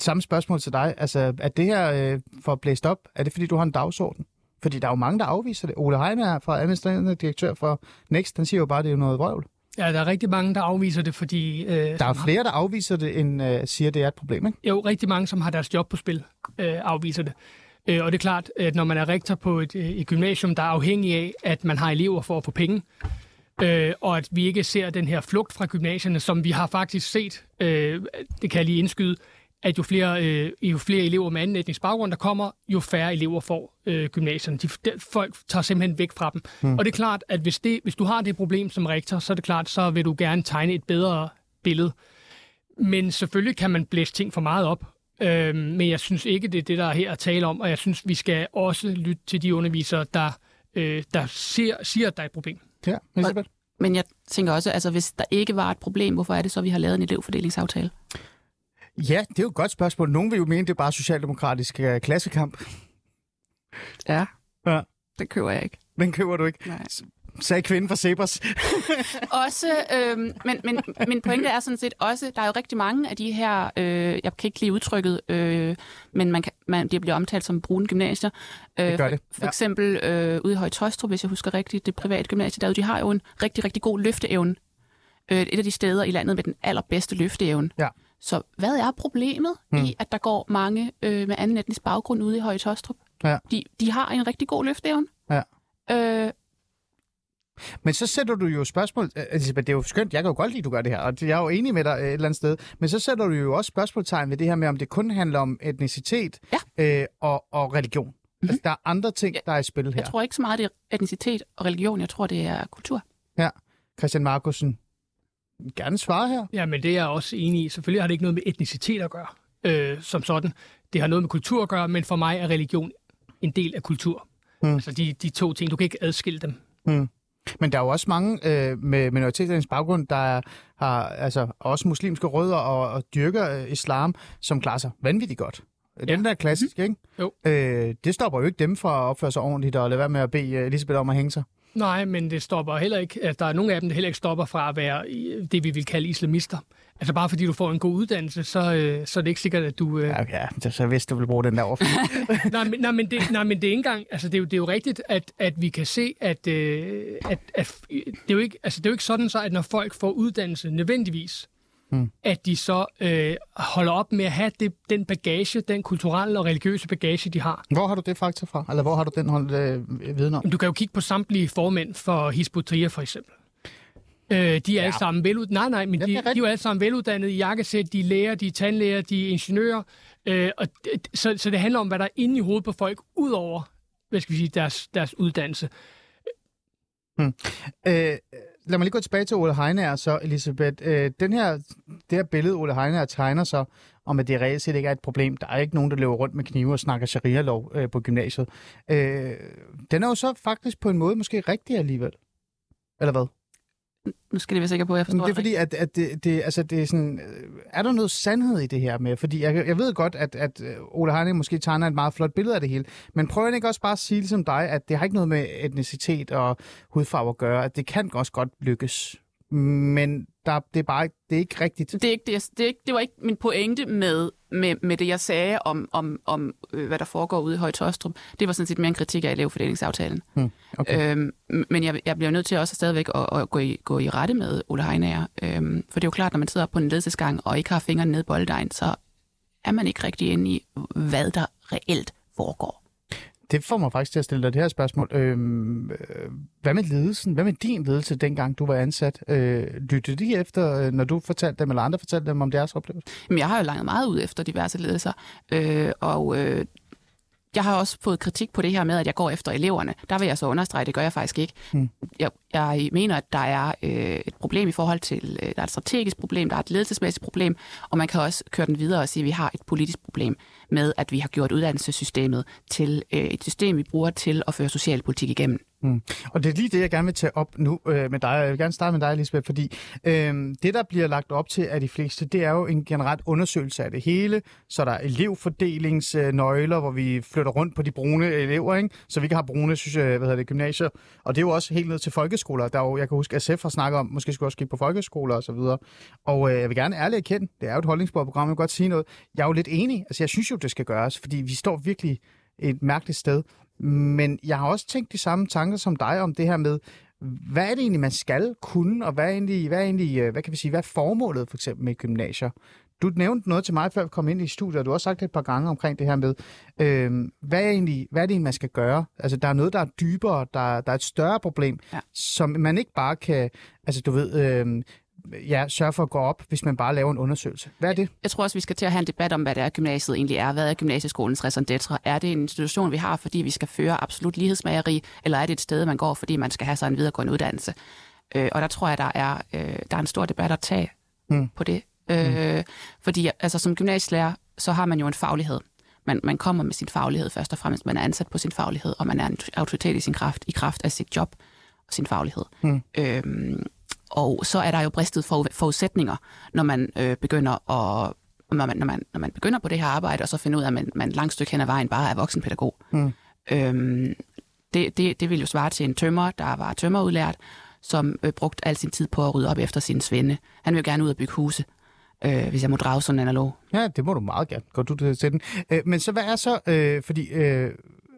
[SPEAKER 3] samme spørgsmål til dig. Altså, er det her øh, for blæst op? Er det, fordi du har en dagsorden? Fordi der er jo mange, der afviser det. Ole Heine fra administrerende direktør for Next, den siger jo bare, at det er noget vrøvl.
[SPEAKER 4] Ja, der er rigtig mange, der afviser det, fordi...
[SPEAKER 3] Øh, der er flere, der afviser det, end øh, siger, det er et problem, ikke?
[SPEAKER 4] Jo, rigtig mange, som har deres job på spil, øh, afviser det. Øh, og det er klart, at når man er rektor på et, et gymnasium, der er afhængig af, at man har elever for at få penge, øh, og at vi ikke ser den her flugt fra gymnasierne, som vi har faktisk set, øh, det kan jeg lige indskyde, at jo flere, øh, jo flere elever med anden etnisk baggrund, der kommer, jo færre elever får øh, gymnasierne. De, de, folk tager simpelthen væk fra dem. Mm. Og det er klart, at hvis, det, hvis du har det problem som rektor, så er det klart, så vil du gerne tegne et bedre billede. Men selvfølgelig kan man blæse ting for meget op. Øh, men jeg synes ikke, det er det, der er her at tale om, og jeg synes, vi skal også lytte til de undervisere, der, øh, der siger, siger, at der er et problem.
[SPEAKER 3] Ja, Elisabeth.
[SPEAKER 5] Men jeg tænker også, altså hvis der ikke var et problem, hvorfor er det så, vi har lavet en elevfordelingsaftale?
[SPEAKER 3] Ja, det er jo et godt spørgsmål. Nogen vil jo mene, det er bare socialdemokratisk uh, klassekamp.
[SPEAKER 5] Ja.
[SPEAKER 3] ja.
[SPEAKER 5] Det køber jeg ikke.
[SPEAKER 3] Den køber du ikke?
[SPEAKER 5] Nej.
[SPEAKER 3] Sagde kvinden fra Sebers.
[SPEAKER 5] også, øh, men, men min pointe er sådan set også, der er jo rigtig mange af de her, øh, jeg kan ikke lige udtrykket, øh, men man kan, man, de bliver omtalt som brune gymnasier.
[SPEAKER 3] Øh, det gør det.
[SPEAKER 5] For, for ja. eksempel øh, ude i Højtostrup, hvis jeg husker rigtigt, det private gymnasie derude, de har jo en rigtig, rigtig god løfteevne. Øh, et af de steder i landet med den allerbedste løfteevne.
[SPEAKER 3] Ja.
[SPEAKER 5] Så hvad er problemet hmm. i, at der går mange øh, med anden etnisk baggrund ude i Høje Tostrup?
[SPEAKER 3] Ja.
[SPEAKER 5] De, de har en rigtig god løfteevne.
[SPEAKER 3] Ja.
[SPEAKER 5] Øh,
[SPEAKER 3] men så sætter du jo spørgsmål... Altså, det er jo skønt, jeg kan jo godt lide, at du gør det her, og jeg er jo enig med dig et eller andet sted. Men så sætter du jo også spørgsmålstegn ved det her med, om det kun handler om etnicitet
[SPEAKER 5] ja.
[SPEAKER 3] øh, og, og religion. Mm-hmm. Altså, der er andre ting, der er i spil her.
[SPEAKER 5] Jeg tror ikke så meget, det er etnicitet og religion. Jeg tror, det er kultur.
[SPEAKER 3] Ja. Christian Markusen, gerne svare her.
[SPEAKER 4] Ja, men det er jeg også enig i. Selvfølgelig har det ikke noget med etnicitet at gøre, øh, som sådan. Det har noget med kultur at gøre, men for mig er religion en del af kultur. Hmm. Altså de, de to ting, du kan ikke adskille dem.
[SPEAKER 3] Hmm. Men der er jo også mange øh, med minoritetens baggrund, der har altså, også muslimske rødder og, og dyrker øh, islam, som klarer sig vanvittigt godt. Ja. Den der er klassisk, mm-hmm. ikke?
[SPEAKER 4] Jo.
[SPEAKER 3] Øh, det stopper jo ikke dem fra at opføre sig ordentligt og lade være med at bede Elisabeth om at hænge sig.
[SPEAKER 4] Nej, men det stopper heller ikke, at der er nogle af dem, der heller ikke stopper fra at være det, vi vil kalde islamister. Altså bare fordi du får en god uddannelse, så, øh, så er det ikke sikkert, at du... Øh...
[SPEAKER 3] Ja, okay. så vidste du vil bruge den der over.
[SPEAKER 4] nej, men, nej, men det, nej, men det er ikke engang... Altså det er jo, det er jo rigtigt, at, at vi kan se, at, øh, at, at det, er jo ikke, altså, det er jo ikke sådan så, at når folk får uddannelse nødvendigvis, hmm. at de så øh, holder op med at have det, den bagage, den kulturelle og religiøse bagage, de har.
[SPEAKER 3] Hvor har du det fakta fra? Eller hvor har du den hold, øh, viden om?
[SPEAKER 4] Du kan jo kigge på samtlige formænd for Hisbutria for eksempel. Øh, de er ja. Alle sammen velud... Nej, nej, men
[SPEAKER 3] Ja,
[SPEAKER 4] de,
[SPEAKER 3] er
[SPEAKER 4] de er jo alle sammen veluddannede i jakkesæt. De er læger, de er tandlæger, de er ingeniører. Øh, og så, så det handler om, hvad der er inde i hovedet på folk, ud over hvad skal vi sige, deres, deres uddannelse.
[SPEAKER 3] Øh, lad mig lige gå tilbage til Ole Heiner så, Elisabeth. Øh, den her, det her billede, Ole Heiner tegner så, om at det reelt set ikke er et problem. Der er ikke nogen, der løber rundt med knive og snakker sharia-lov øh, på gymnasiet. Øh, den er jo så faktisk på en måde måske rigtig alligevel. Eller hvad?
[SPEAKER 5] Nu skal jeg være sikker på, at jeg forstår
[SPEAKER 3] det er fordi, at, at det, det, altså, det er sådan... øh, Er der noget sandhed i det her med? Fordi jeg, jeg ved godt, at, at øh, Ole Heine måske tegner et meget flot billede af det hele, men prøver han ikke også bare at sige ligesom dig, at det har ikke noget med etnicitet og hudfarve at gøre, at det kan også godt lykkes. Men der, det, er bare, det er ikke rigtigt.
[SPEAKER 5] det, er ikke det, jeg, det, er ikke, det var ikke min pointe med, med, med det, jeg sagde om, om, om øh, hvad der foregår ude i Højtostrup. Det var sådan set mere en kritik af elevfordelingsaftalen.
[SPEAKER 3] Hmm, okay.
[SPEAKER 5] Øhm, men jeg, jeg bliver nødt til også stadigvæk at, at gå, i, gå i rette med Ole Heinager. Øhm, for det er jo klart, når man sidder på en ledelsesgang og ikke har fingrene ned i bolddejen, så er man ikke rigtig inde i, hvad der reelt foregår.
[SPEAKER 3] Det får mig faktisk til at stille dig det her spørgsmål. Øhm, øh, hvad med ledelsen? Hvad med din ledelse, dengang du var ansat? Øh, lyttede de efter, øh, når du fortalte dem, eller andre fortalte dem om deres oplevelse?
[SPEAKER 5] Men jeg har jo langt meget ud efter diverse ledelser, øh, og øh, jeg har også fået kritik på det her med, at jeg går efter eleverne. Der vil jeg så understrege, det gør jeg faktisk ikke.
[SPEAKER 3] Hmm.
[SPEAKER 5] Jeg, jeg mener, at der er øh, et problem i forhold til, øh, der er et strategisk problem, der er et ledelsesmæssigt problem, og man kan også køre den videre og sige, at vi har et politisk problem med, at vi har gjort uddannelsessystemet til øh, et system, vi bruger til at føre socialpolitik igennem.
[SPEAKER 3] Mm. Og det er lige det, jeg gerne vil tage op nu øh, med dig. Jeg vil gerne starte med dig, Lisbeth, fordi øh, det, der bliver lagt op til af de fleste, det er jo en generelt undersøgelse af det hele. Så der er elevfordelingsnøgler, øh, hvor vi flytter rundt på de brune elever, ikke? så vi kan have brune synes jeg, hvad hedder det, gymnasier. Og det er jo også helt ned til folkeskoler. Der er jo, jeg kan huske, at SF har snakket om, måske skulle også kigge på folkeskoler og så videre. Og øh, jeg vil gerne ærligt erkende, det er jo et holdningsbordprogram, jeg vil godt sige noget. Jeg er jo lidt enig. Altså, jeg synes jo, det skal gøres, fordi vi står virkelig et mærkeligt sted. Men jeg har også tænkt de samme tanker som dig om det her med, hvad er det egentlig, man skal kunne, og hvad er egentlig, hvad er egentlig, øh, hvad kan vi sige, hvad er formålet for eksempel med gymnasier? Du nævnte noget til mig, før vi kom ind i studiet, og du har også sagt et par gange omkring det her med, øh, hvad, er egentlig, hvad er det egentlig, man skal gøre? Altså, der er noget, der er dybere, der, der er et større problem,
[SPEAKER 5] Ja.
[SPEAKER 3] som man ikke bare kan, altså du ved, øh, ja, sørge for at gå op, hvis man bare laver en undersøgelse. Hvad er det?
[SPEAKER 5] Jeg tror også, vi skal til at have en debat om, hvad det er, gymnasiet egentlig er. Hvad er gymnasieskolens raison d'etre? Er det en institution, vi har, fordi vi skal føre absolut lighedsmageri, eller er det et sted, man går, fordi man skal have sig en videregående uddannelse? Øh, og der tror jeg, der er, øh, der er en stor debat at tage
[SPEAKER 3] Mm.
[SPEAKER 5] på det. Øh, Fordi altså, som gymnasielærer, så har man jo en faglighed. Man, man kommer med sin faglighed først og fremmest. Man er ansat på sin faglighed, og man er en autoritet i sin kraft, i kraft af sit job og sin faglighed.
[SPEAKER 3] Mm.
[SPEAKER 5] Øhm, og så er der jo bristet for, forudsætninger, når man øh, begynder at når man, når, man, når man begynder på det her arbejde, og så finder ud af, at man, man langt stykke hen ad vejen bare er voksenpædagog.
[SPEAKER 3] Mm.
[SPEAKER 5] Øhm, det, det, det vil jo svare til en tømmer, der var tømmerudlært, som øh, brugte al sin tid på at rydde op efter sin svende. Han vil jo gerne ud og bygge huse, øh, hvis jeg må drage sådan en analog.
[SPEAKER 3] Ja, det må du meget gerne. Går du til den. Øh, men så hvad er så, øh, fordi øh,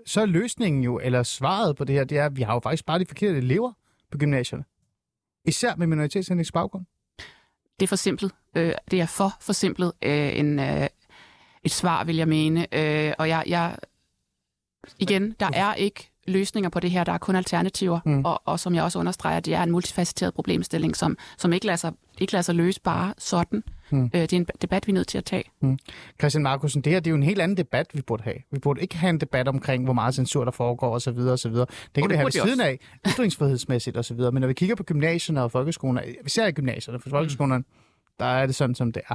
[SPEAKER 3] så er løsningen jo, eller svaret på det her, det er, at vi har jo faktisk bare de forkerte elever på gymnasierne. Især med minoritetsetnisk baggrund.
[SPEAKER 5] Det er forsimplet. Øh, det er for forsimplet øh, en, øh, et svar, vil jeg mene. Øh, og jeg, jeg, igen, der er ikke løsninger på det her, der er kun alternativer.
[SPEAKER 3] Mm.
[SPEAKER 5] Og, og som jeg også understreger, det er en multifacetteret problemstilling, som, som ikke, lader sig, ikke lader sig løse bare sådan.
[SPEAKER 3] Mm.
[SPEAKER 5] Mm. Øh, det er en debat, vi er nødt til at tage.
[SPEAKER 3] Christian Markusen, det her det er jo en helt anden debat, vi burde have. Vi burde ikke have en debat omkring, hvor meget censur der foregår osv. osv. Det kan
[SPEAKER 5] Og
[SPEAKER 3] vi
[SPEAKER 5] det
[SPEAKER 3] have ved
[SPEAKER 5] vi
[SPEAKER 3] siden af, ytringsfrihedsmæssigt osv. Men når vi kigger på gymnasierne og folkeskolerne, især i gymnasierne, for folkeskolerne, der er det sådan, som det er.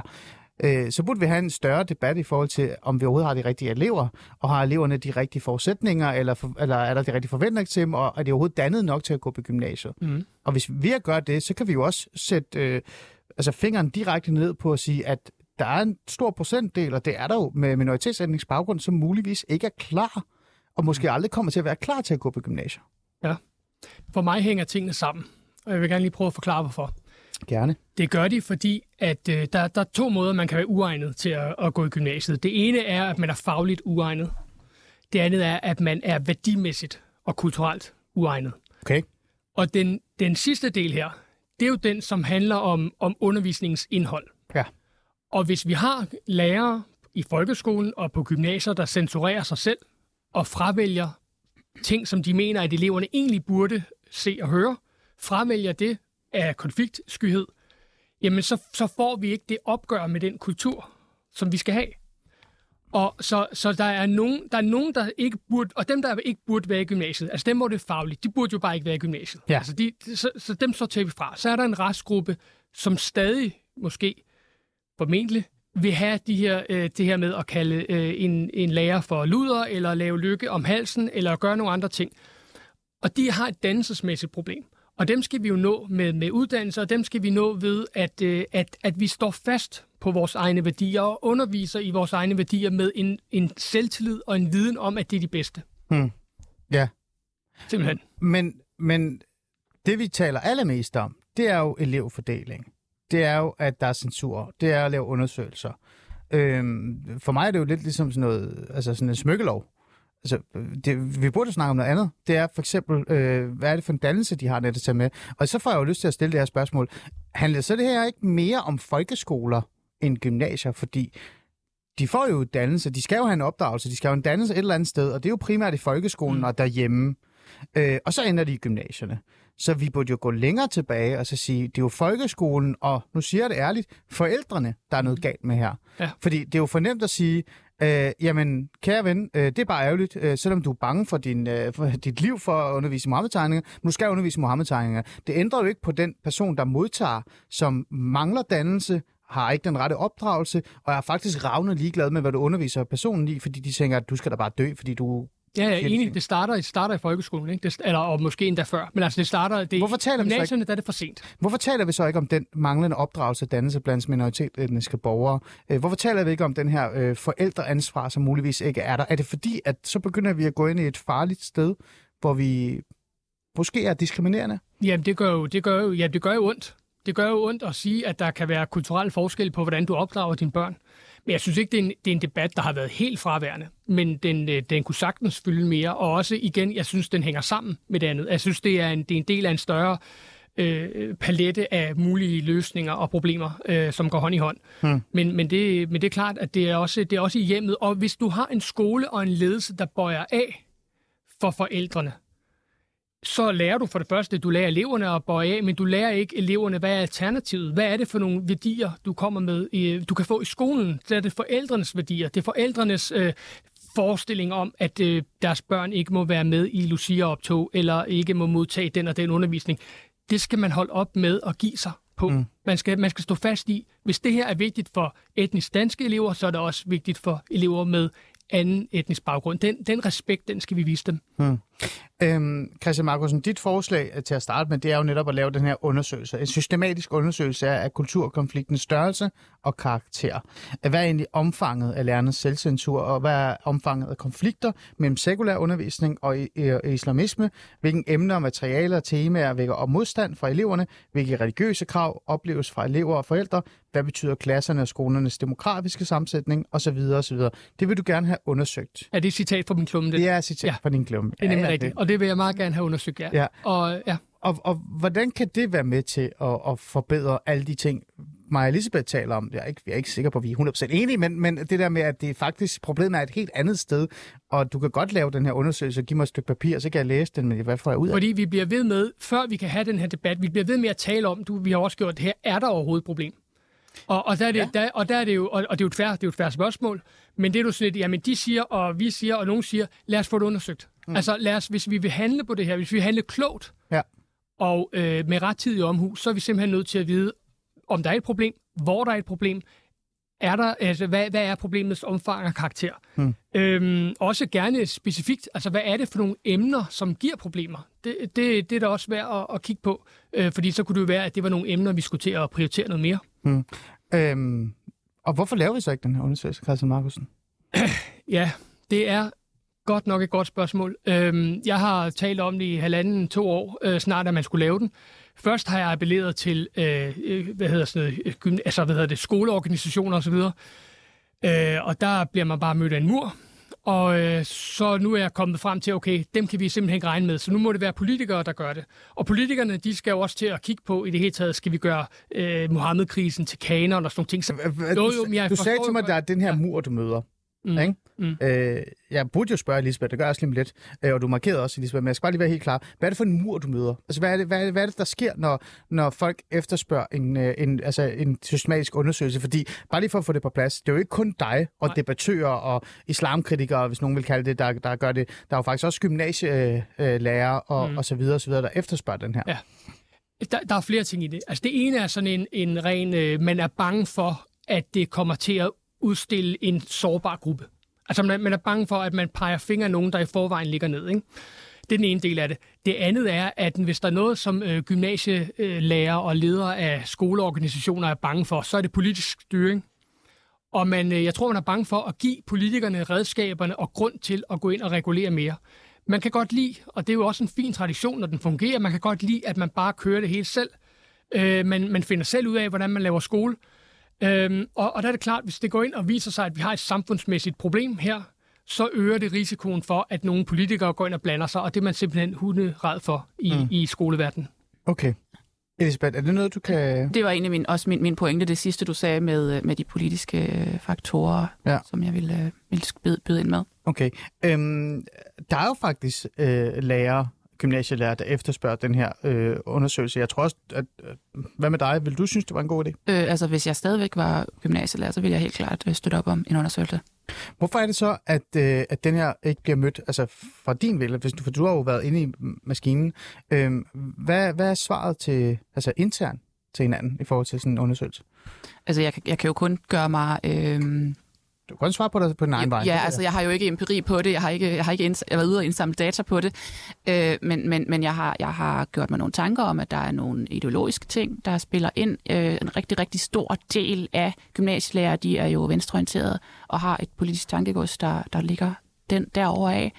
[SPEAKER 3] Øh, så burde vi have en større debat i forhold til, om vi overhovedet har de rigtige elever, og har eleverne de rigtige forudsætninger, eller, for, eller er der de rigtige forventninger til dem, og er de overhovedet dannet nok til at gå på gymnasiet?
[SPEAKER 4] Mm.
[SPEAKER 3] Og hvis vi at gøre det, så kan vi jo også sætte øh, altså fingeren direkte ned på at sige, at der er en stor procentdel, og det er der jo med minoritetsetnisk baggrund, som muligvis ikke er klar, og måske aldrig kommer til at være klar til at gå på gymnasiet.
[SPEAKER 4] For mig hænger tingene sammen, og jeg vil gerne lige prøve at forklare, hvorfor.
[SPEAKER 3] Gerne.
[SPEAKER 4] Det gør de, fordi at øh, der, der er to måder, man kan være uegnet til at, at gå i gymnasiet. Det ene er, at man er fagligt uegnet. Det andet er, at man er værdimæssigt og kulturelt uegnet.
[SPEAKER 3] Okay.
[SPEAKER 4] Og den, den sidste del her, det er jo den, som handler om, om undervisningens indhold.
[SPEAKER 3] Ja.
[SPEAKER 4] Og hvis vi har lærere i folkeskolen og på gymnasier, der censurerer sig selv og fravælger ting, som de mener, at eleverne egentlig burde se og høre, fravælger det af konfliktskyhed, jamen så, så får vi ikke det opgør med den kultur, som vi skal have. Og så, så der, er nogen, der er nogen, der ikke burde, og dem, der ikke burde være i gymnasiet, altså dem, hvor det er fagligt, de burde jo bare ikke være i gymnasiet.
[SPEAKER 3] Ja.
[SPEAKER 4] Altså de, så, så dem så tager vi fra. Så er der en restgruppe, som stadig, måske formentlig, vil have de her, øh, det her med at kalde øh, en, en lærer for luder, eller lave lykke om halsen, eller gøre nogle andre ting. Og de har et dannelsesmæssigt problem. Og dem skal vi jo nå med, med uddannelse, og dem skal vi nå ved, at, øh, at, at vi står fast på vores egne værdier og underviser i vores egne værdier med en, en selvtillid og en viden om, at det er de bedste.
[SPEAKER 3] Ja.
[SPEAKER 4] Simpelthen.
[SPEAKER 3] Men, men det, vi taler allermest om, det er jo elevfordeling. Det er jo, at der er censur. Det er at lave undersøgelser. Øhm, for mig er det jo lidt ligesom sådan noget, altså sådan en smykkelov. Altså, det, vi burde snakke om noget andet. Det er for eksempel, øh, hvad er det for en dannelse, de har netop til med? Og så får jeg jo lyst til at stille det her spørgsmål. Handler så det her ikke mere om folkeskoler end gymnasier? Fordi de får jo dannelse, de skal jo have en opdragelse, de skal jo have en dannelse et eller andet sted, og det er jo primært i folkeskolen mm. og derhjemme. Øh, og så ender de i gymnasierne. Så vi burde jo gå længere tilbage og så sige, det er jo folkeskolen, og nu siger jeg det ærligt, forældrene, der er noget galt med her.
[SPEAKER 4] Ja.
[SPEAKER 3] Fordi det er jo fornemt at sige, øh, jamen, kære ven, øh, det er bare ærgerligt, øh, selvom du er bange for, din, øh, for dit liv for at undervise i Mohammed-tegninger, men du skal undervise i Mohammed-tegninger. Det ændrer jo ikke på den person, der modtager, som mangler dannelse, har ikke den rette opdragelse, og er faktisk ravne ligeglad med, hvad du underviser personen i, fordi de tænker, at du skal da bare dø, fordi du...
[SPEAKER 4] Ja, jeg er enig. Det starter, det starter i folkeskolen, ikke? Det, eller og måske endda før. Men altså, det starter... Det,
[SPEAKER 3] Hvorfor taler vi så ikke-
[SPEAKER 4] gymnasierne, der er det for sent.
[SPEAKER 3] Hvorfor taler vi så ikke om den manglende opdragelse og dannelse blandt minoritetsetniske borgere? Øh, Hvorfor taler vi ikke om den her øh, forældreansvar, som muligvis ikke er der? Er det fordi, at så begynder vi at gå ind i et farligt sted, hvor vi måske er diskriminerende?
[SPEAKER 4] Jamen, det gør jo, det gør jo, ja, det gør jo ondt. Det gør jo ondt at sige, at der kan være kulturel forskel på, hvordan du opdrager dine børn. Men jeg synes ikke, det er en, det er en debat, der har været helt fraværende. Men den, øh, den kunne sagtens fylde mere. Og også igen, jeg synes, den hænger sammen med det andet. Jeg synes, det er en, det er en del af en større øh, palette af mulige løsninger og problemer, øh, som går hånd i hånd. Hmm. Men, men, det, men det er klart, at det er, også, det er også i hjemmet. Og hvis du har en skole og en ledelse, der bøjer af for forældrene, så lærer du for det første, du lærer eleverne at bøje af, men du lærer ikke eleverne, hvad er alternativet? Hvad er det for nogle værdier, du kommer med, i, du kan få i skolen? Det er det forældrenes værdier. Det er forældrenes øh, forestilling om, at øh, deres børn ikke må være med i Lucia-optog, eller ikke må modtage den og den undervisning. Det skal man holde op med at give sig på. Mm. Man, skal, man skal stå fast i, hvis det her er vigtigt for etnisk danske elever, så er det også vigtigt for elever med anden etnisk baggrund. Den, den respekt, den skal vi vise dem.
[SPEAKER 3] Øhm, Christian Markusen, dit forslag til at starte med, det er jo netop at lave den her undersøgelse. En systematisk undersøgelse af kulturkonfliktens størrelse og karakter. Hvad er egentlig omfanget af lærernes selvcensur, og hvad er omfanget af konflikter mellem sekulær undervisning og islamisme? Hvilke emner, materialer og temaer vækker op modstand fra eleverne? Hvilke religiøse krav opleves fra elever og forældre? Hvad betyder klasserne og skolernes demografiske sammensætning? Og så videre, og så videre. Det vil du gerne have undersøgt.
[SPEAKER 4] Er det et citat fra min klumme?
[SPEAKER 3] Det er et citat
[SPEAKER 4] Ja.
[SPEAKER 3] fra din klumme.
[SPEAKER 4] Det er rigtigt, og det vil jeg meget gerne have undersøgt, ja.
[SPEAKER 3] Ja.
[SPEAKER 4] Og ja,
[SPEAKER 3] Og, og hvordan kan det være med til at, at forbedre alle de ting, Maja Elisabeth taler om? Jeg er ikke, jeg er ikke sikker på, at vi er 100% enige, men, men det der med, at det faktisk problemet er et helt andet sted, og du kan godt lave den her undersøgelse og give mig et stykke papir, så kan jeg læse den, men hvad får jeg ud af det?
[SPEAKER 4] fordi vi bliver ved med, før vi kan have den her debat, vi bliver ved med at tale om, du, vi har også gjort det her, er der overhovedet et problem? Og, og, der er det, ja. der, og der er det jo, og, og det er jo et færre, det er jo et færre spørgsmål, men det er jo sådan lidt, jamen de siger, og vi siger, og nogen siger, lad os få det undersøgt. Mm. Altså lad os, hvis vi vil handle på det her, hvis vi vil handle klogt,
[SPEAKER 3] Ja.
[SPEAKER 4] og øh, med rettidig omhu, så er vi simpelthen nødt til at vide, om der er et problem, hvor der er et problem, er der, altså, hvad, hvad er problemets omfang og karakter? Hmm. Øhm, også gerne specifikt, altså hvad er det for nogle emner, som giver problemer? Det, det, det er da også værd at, at kigge på, øh, fordi så kunne det jo være, at det var nogle emner, vi skulle til at prioritere noget mere.
[SPEAKER 3] Øhm, og hvorfor laver vi så ikke den her undersøgelse, Christian Markusen?
[SPEAKER 4] Ja, det er godt nok et godt spørgsmål. Øhm, jeg har talt om det i halvanden, to år, øh, snart at man skulle lave den. Først har jeg appelleret til, øh, øh, hvad hedder sådan noget, øh, gym- altså, hvad hedder det, skoleorganisationer osv., øh, og der bliver man bare mødt af en mur. Og øh, så nu er jeg kommet frem til, okay, dem kan vi simpelthen ikke regne med. Så nu må det være politikere, der gør det. Og politikerne, de skal jo også til at kigge på, i det hele taget, skal vi gøre øh, Mohammed-krisen til kanon og sådan nogle ting. Så, jo, jo, men jeg
[SPEAKER 3] du sagde til mig, at der er den her mur, du møder.
[SPEAKER 4] Mm.
[SPEAKER 3] Ikke? Mm. Øh, jeg burde jo spørge Elisabeth, det gør jeg også lige lidt, øh, og du markerede også, Elisabeth, men jeg skal bare lige være helt klar. Hvad er det for en mur, du møder? Altså, hvad er det, hvad er det, hvad er det der sker, når, når folk efterspørger en, øh, en, altså, en systematisk undersøgelse? Fordi, bare lige for at få det på plads, det er jo ikke kun dig og Nej. debattører og islamkritikere, hvis nogen vil kalde det, der, der gør det. Der er jo faktisk også gymnasielærer øh, og, mm. og så videre, og så videre, der efterspørger den her.
[SPEAKER 4] Ja. Der, der er flere ting i det. Altså det ene er sådan en, en ren, øh, man er bange for, at det kommer til at udstille en sårbar gruppe. Altså man, man er bange for, at man peger fingre af nogen, der i forvejen ligger ned. Ikke? Det er den ene del af det. Det andet er, at hvis der er noget, som øh, gymnasielærer og ledere af skoleorganisationer er bange for, så er det politisk styring. Og man, øh, jeg tror, man er bange for at give politikerne redskaberne og grund til at gå ind og regulere mere. Man kan godt lide, og det er jo også en fin tradition, når den fungerer, man kan godt lide, at man bare kører det hele selv. Øh, man, man finder selv ud af, hvordan man laver skole. Øhm, og, og der er det klart, hvis det går ind og viser sig, at vi har et samfundsmæssigt problem her, så øger det risikoen for, at nogle politikere går ind og blander sig, og det er man simpelthen hunderad for i, mm. i skoleverdenen.
[SPEAKER 3] Okay. Elisabeth, er det noget, du kan...
[SPEAKER 5] Det var egentlig min, også min, min pointe, det sidste, du sagde med, med de politiske øh, faktorer, ja. som jeg ville, øh, ville byde ind med.
[SPEAKER 3] Okay. Øhm, der er jo faktisk øh, lærere, gymnasielærer, der efterspørger den her øh, undersøgelse. Jeg tror også, at, at, hvad med dig? Vil du synes, det var en god idé?
[SPEAKER 5] Øh, altså, hvis jeg stadigvæk var gymnasielærer, så ville jeg helt klart øh, støtte op om en undersøgelse.
[SPEAKER 3] Hvorfor er det så, at, øh, at den her ikke bliver mødt altså fra din vilje? Hvis du, for du har jo været inde i maskinen. Øh, hvad, hvad er svaret til, altså internt til hinanden i forhold til sådan en undersøgelse?
[SPEAKER 5] Altså, jeg, jeg kan jo kun gøre mig... Øh
[SPEAKER 3] du kan godt svare på det på den egen vej.
[SPEAKER 5] Ja, altså jeg har jo ikke empiri på det, jeg har ikke, jeg har ikke inds- jeg har været ude og indsamle data på det, øh, men, men, men jeg, har, jeg har gjort mig nogle tanker om, at der er nogle ideologiske ting, der spiller ind. Øh, en rigtig, rigtig stor del af gymnasielærer, de er jo venstreorienterede og har et politisk tankegods, der, der ligger den derover af.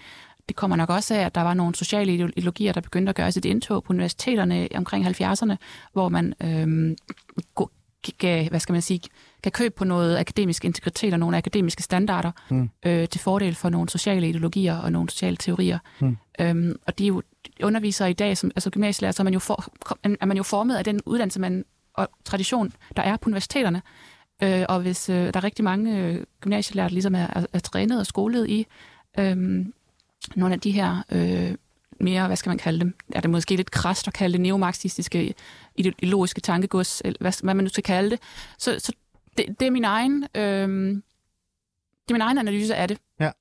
[SPEAKER 5] Det kommer nok også af, at der var nogle sociale ideologier, der begyndte at gøre sit indtog på universiteterne omkring 70'erne, hvor man øh, gav, hvad skal man sige, gav køb på noget akademisk integritet og nogle akademiske standarder mm. øh, til fordel for nogle sociale ideologier og nogle sociale teorier. Mm. Øhm, og de er jo undervisere i dag, som, altså gymnasielærer, så er man, jo for, er man jo formet af den uddannelse man, og tradition, der er på universiteterne. Øh, og hvis øh, der er rigtig mange øh, gymnasielærer, der ligesom er, er, er trænet og skolet i øh, nogle af de her øh, mere, hvad skal man kalde dem, er det måske lidt krast at kalde det neomarxistiske ideologiske tankegods, eller hvad, hvad man nu skal kalde det. Så, så det, det er min egen, øh, det er min egen analyse af det.
[SPEAKER 3] Ja.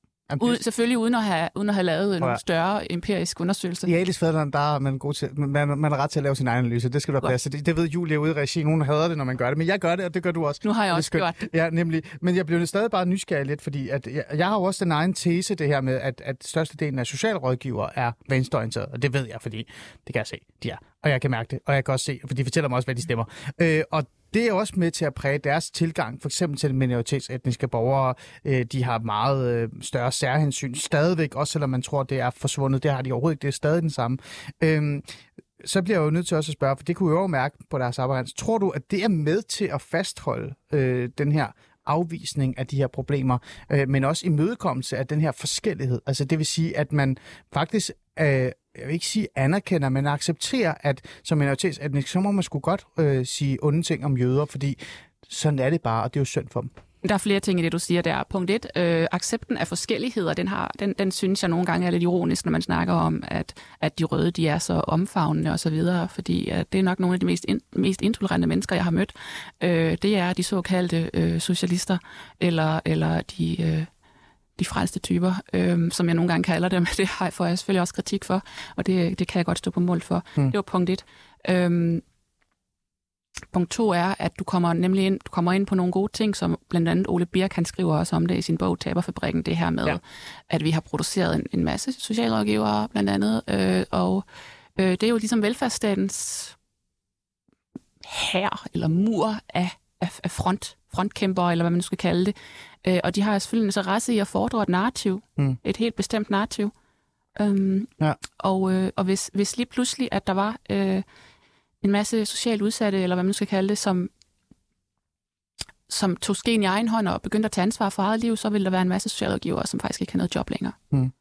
[SPEAKER 5] Ud, selvfølgelig uden at have, uden at have lavet en større empirisk undersøgelse.
[SPEAKER 3] I Alice Fædland, der er man, god til, man, man er ret til at lave sin egen analyse. Det skal du plads det, det ved Julia ude i regi. Nogen hader det, når man gør det. Men jeg gør det, og det gør du også.
[SPEAKER 5] Nu har jeg også gjort det.
[SPEAKER 3] Ja, nemlig. Men jeg bliver stadig bare nysgerrig lidt, fordi at jeg, jeg har jo også den egen tese, det her med, at, at størstedelen af socialrådgiver er venstreorienteret. Og det ved jeg, fordi det kan jeg se, de er. Og jeg kan mærke det, og jeg kan også se, for de fortæller mig også, hvad de stemmer. Øh, og det er også med til at præge deres tilgang, for eksempel til minoritetsetniske borgere. Øh, de har meget øh, større særhensyn stadigvæk, også selvom man tror, det er forsvundet. Det har de overhovedet ikke. Det er stadig den samme. Øh, så bliver jeg jo nødt til også at spørge, for det kunne jeg jo mærke på deres arbejde. Tror du, at det er med til at fastholde øh, den her afvisning af de her problemer, øh, men også imødekommelse af den her forskellighed. Altså det vil sige, at man faktisk øh, jeg vil ikke sige anerkender, men accepterer, at som minoritetsetnik, så må man sgu godt øh, sige onde ting om jøder, fordi sådan er det bare, og det er jo synd for dem.
[SPEAKER 5] Der er flere ting i det, du siger der. Punkt et, øh, accepten af forskelligheder, den, har, den, den synes jeg nogle gange er lidt ironisk, når man snakker om, at, at de røde de er så omfavnende og så videre, fordi at det er nok nogle af de mest, in, mest intolerante mennesker, jeg har mødt. Øh, det er de såkaldte øh, socialister, eller, eller de... Øh, de frelste typer, øh, som jeg nogle gange kalder dem. Det har, får jeg selvfølgelig også kritik for, og det, det kan jeg godt stå på mål for. Mm. Det var punkt et. Øh, punkt to er, at du kommer nemlig ind, du kommer ind på nogle gode ting, som blandt andet Ole Birk, han skriver også om det i sin bog Taberfabrikken, det her med, ja. at vi har produceret en, en masse socialrådgivere blandt andet, øh, og øh, det er jo ligesom velfærdsstatens her eller mur af, af, af front, frontkæmper, eller hvad man nu skal kalde det. Øh, og de har selvfølgelig en interesse i at fordre et narrativ, mm. et helt bestemt narrativ. Øhm, ja. Og, øh, og hvis, hvis lige pludselig, at der var øh, en masse socialt udsatte, eller hvad man nu skal kalde det, som, som tog skeen i egen hånd og begyndte at tage ansvar for eget liv, så ville der være en masse socialrådgivere, som faktisk ikke har noget job længere. Mm.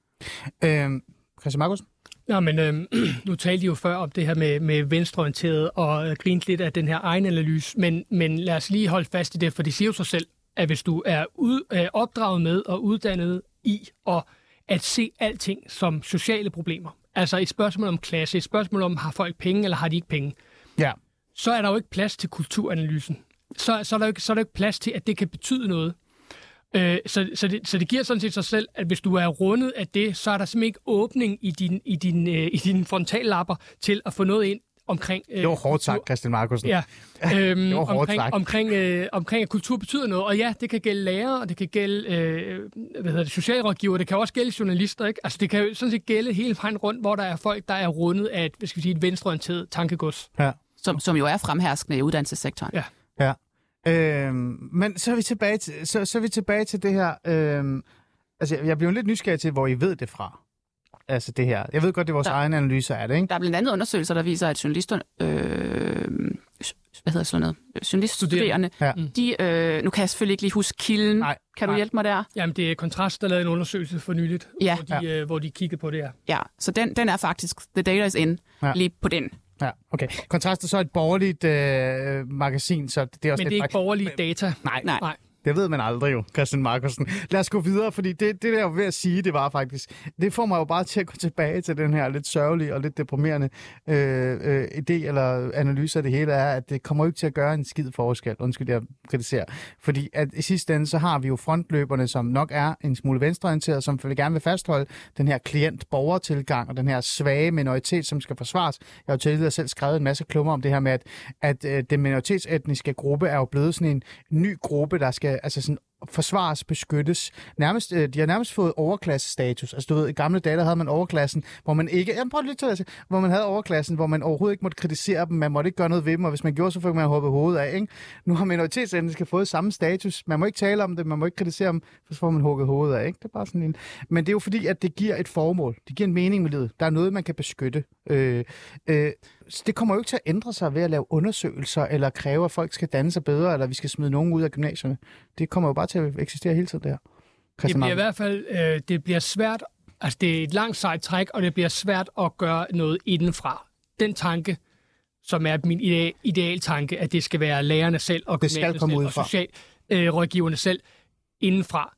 [SPEAKER 3] Øh, Christian Markus?
[SPEAKER 4] Ja, men øh, nu talte I jo før om det her med, med venstreorienteret og øh, grint lidt af den her egen analyse, men, men lad os lige holde fast i det, for det siger jo sig selv. at hvis du er ud, øh, opdraget med og uddannet i og at se alting som sociale problemer, altså et spørgsmål om klasse, et spørgsmål om, har folk penge eller har de ikke penge,
[SPEAKER 3] Ja.
[SPEAKER 4] så er der jo ikke plads til kulturanalysen. Så, så, er der jo ikke, så er der jo ikke plads til, at det kan betyde noget. Øh, så, så, det, så det giver sådan set sig selv, at hvis du er rundet af det, så er der simpelthen ikke åbning i din, i din, øh, i dine frontallapper til at få noget ind omkring... Øh,
[SPEAKER 3] Det var hårdt sagt. Christian Markusen.
[SPEAKER 4] Ja, øhm,
[SPEAKER 3] Det var hårdt
[SPEAKER 4] omkring,
[SPEAKER 3] sagt.
[SPEAKER 4] omkring, øh, omkring, at kultur betyder noget. Og ja, det kan gælde lærere, og det kan gælde øh, hvad hedder det, socialrådgiver, det kan også gælde journalister. Ikke? Altså, det kan jo sådan set gælde hele vejen rundt, hvor der er folk, der er rundet af et, hvad skal vi sige, et venstreorienteret tankegods.
[SPEAKER 3] Ja.
[SPEAKER 5] Som, som jo er fremherskende i uddannelsessektoren.
[SPEAKER 4] Ja.
[SPEAKER 3] Ja. Øhm, men så er vi tilbage til, så, så er vi tilbage til det her. Øhm, altså, jeg bliver jo lidt nysgerrig til, hvor I ved det fra. Altså det her. Jeg ved godt, det er vores
[SPEAKER 5] Der-
[SPEAKER 3] egen analyse af det, ikke?
[SPEAKER 5] Der er blandt andet undersøgelser, der viser, at journalister, øh, hvad hedder sådan noget, journaliststuderende,
[SPEAKER 3] Ja.
[SPEAKER 4] Mm.
[SPEAKER 5] de, øh, nu kan jeg selvfølgelig ikke lige huske kilden.
[SPEAKER 3] Nej,
[SPEAKER 5] kan du
[SPEAKER 3] nej.
[SPEAKER 5] hjælpe mig der?
[SPEAKER 4] Jamen, det er Kontrast, der lavede en undersøgelse for nyligt,
[SPEAKER 5] Ja.
[SPEAKER 4] hvor, de, øh, hvor de kiggede på det her.
[SPEAKER 5] Ja, så den, den er faktisk, the data is in,
[SPEAKER 3] Ja.
[SPEAKER 5] ja. lige på den.
[SPEAKER 3] Ja, okay. Kontrast er så et borgerligt øh, magasin, så det er også
[SPEAKER 4] Men
[SPEAKER 3] lidt
[SPEAKER 4] det er ikke borgerlige data.
[SPEAKER 3] Nej,
[SPEAKER 5] Nej.
[SPEAKER 4] Nej.
[SPEAKER 3] Det ved man aldrig jo, Christian Markusen. Lad os gå videre, fordi det, det der jeg var ved at sige, det var faktisk... Det får mig jo bare til at gå tilbage til den her lidt sørgelige og lidt deprimerende øh, øh, idé eller analyse af det hele, er, at det kommer jo ikke til at gøre en skid forskel. Undskyld, jeg kritiserer. Fordi at i sidste ende, så har vi jo frontløberne, som nok er en smule venstreorienteret, som vil gerne vil fastholde den her klient-borgertilgang og den her svage minoritet, som skal forsvares. Jeg har jo tidligere selv skrevet en masse klummer om det her med, at, at øh, den minoritetsetniske gruppe er jo blevet sådan en ny gruppe, der skal Øh, altså sådan forsvares, beskyttes. Nærmest, øh, de har nærmest fået overklassestatus. Altså du ved, i gamle dage, der havde man overklassen, hvor man ikke... Jamen prøv lige til at sige, hvor man havde overklassen, hvor man overhovedet ikke måtte kritisere dem, man måtte ikke gøre noget ved dem, og hvis man gjorde, så fik man hoppet hovedet af, ikke? Nu har minoritetsetniske fået samme status. Man må ikke tale om det, man må ikke kritisere dem, for så får man hugget hovedet af, ikke? Det er bare sådan en... Men det er jo fordi, at det giver et formål. Det giver en mening med livet. Der er noget, man kan beskytte. Øh, øh, det kommer jo ikke til at ændre sig ved at lave undersøgelser, eller kræve, at folk skal danne sig bedre, eller vi skal smide nogen ud af gymnasierne. Det kommer jo bare til at eksistere hele tiden, det her.
[SPEAKER 4] Det
[SPEAKER 3] Christian
[SPEAKER 4] bliver i hvert fald øh, det bliver svært, altså det er et langt sejt træk, og det bliver svært at gøre noget indenfra. Den tanke, som er min ideal, idealtanke, at det skal være lærerne selv og
[SPEAKER 3] Det skal komme
[SPEAKER 4] selv
[SPEAKER 3] udefra.
[SPEAKER 4] og socialrådgiverne øh, selv indenfra,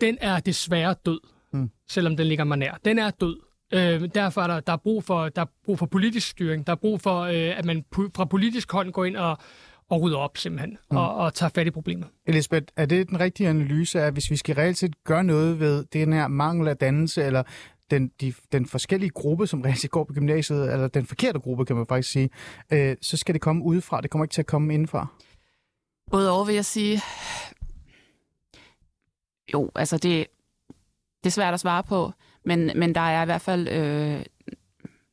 [SPEAKER 4] den er desværre død,
[SPEAKER 3] mm.
[SPEAKER 4] selvom den ligger mig nær. Den er død. Øh, derfor er der, der, er brug for, der er brug for politisk styring. Der er brug for, øh, at man pu- fra politisk hånd går ind og, og rydder op simpelthen, mm. og, og tager fat i problemet.
[SPEAKER 3] Elisabeth, er det den rigtige analyse, at hvis vi skal reelt set gøre noget ved den her mangel af dannelse, eller den, de, den forskellige gruppe, som reelt set går på gymnasiet, eller den forkerte gruppe, kan man faktisk sige, øh, så skal det komme udefra. Det kommer ikke til at komme indenfra.
[SPEAKER 5] Både over vil jeg sige, jo, altså det, det er svært at svare på, men, men der er i hvert fald øh,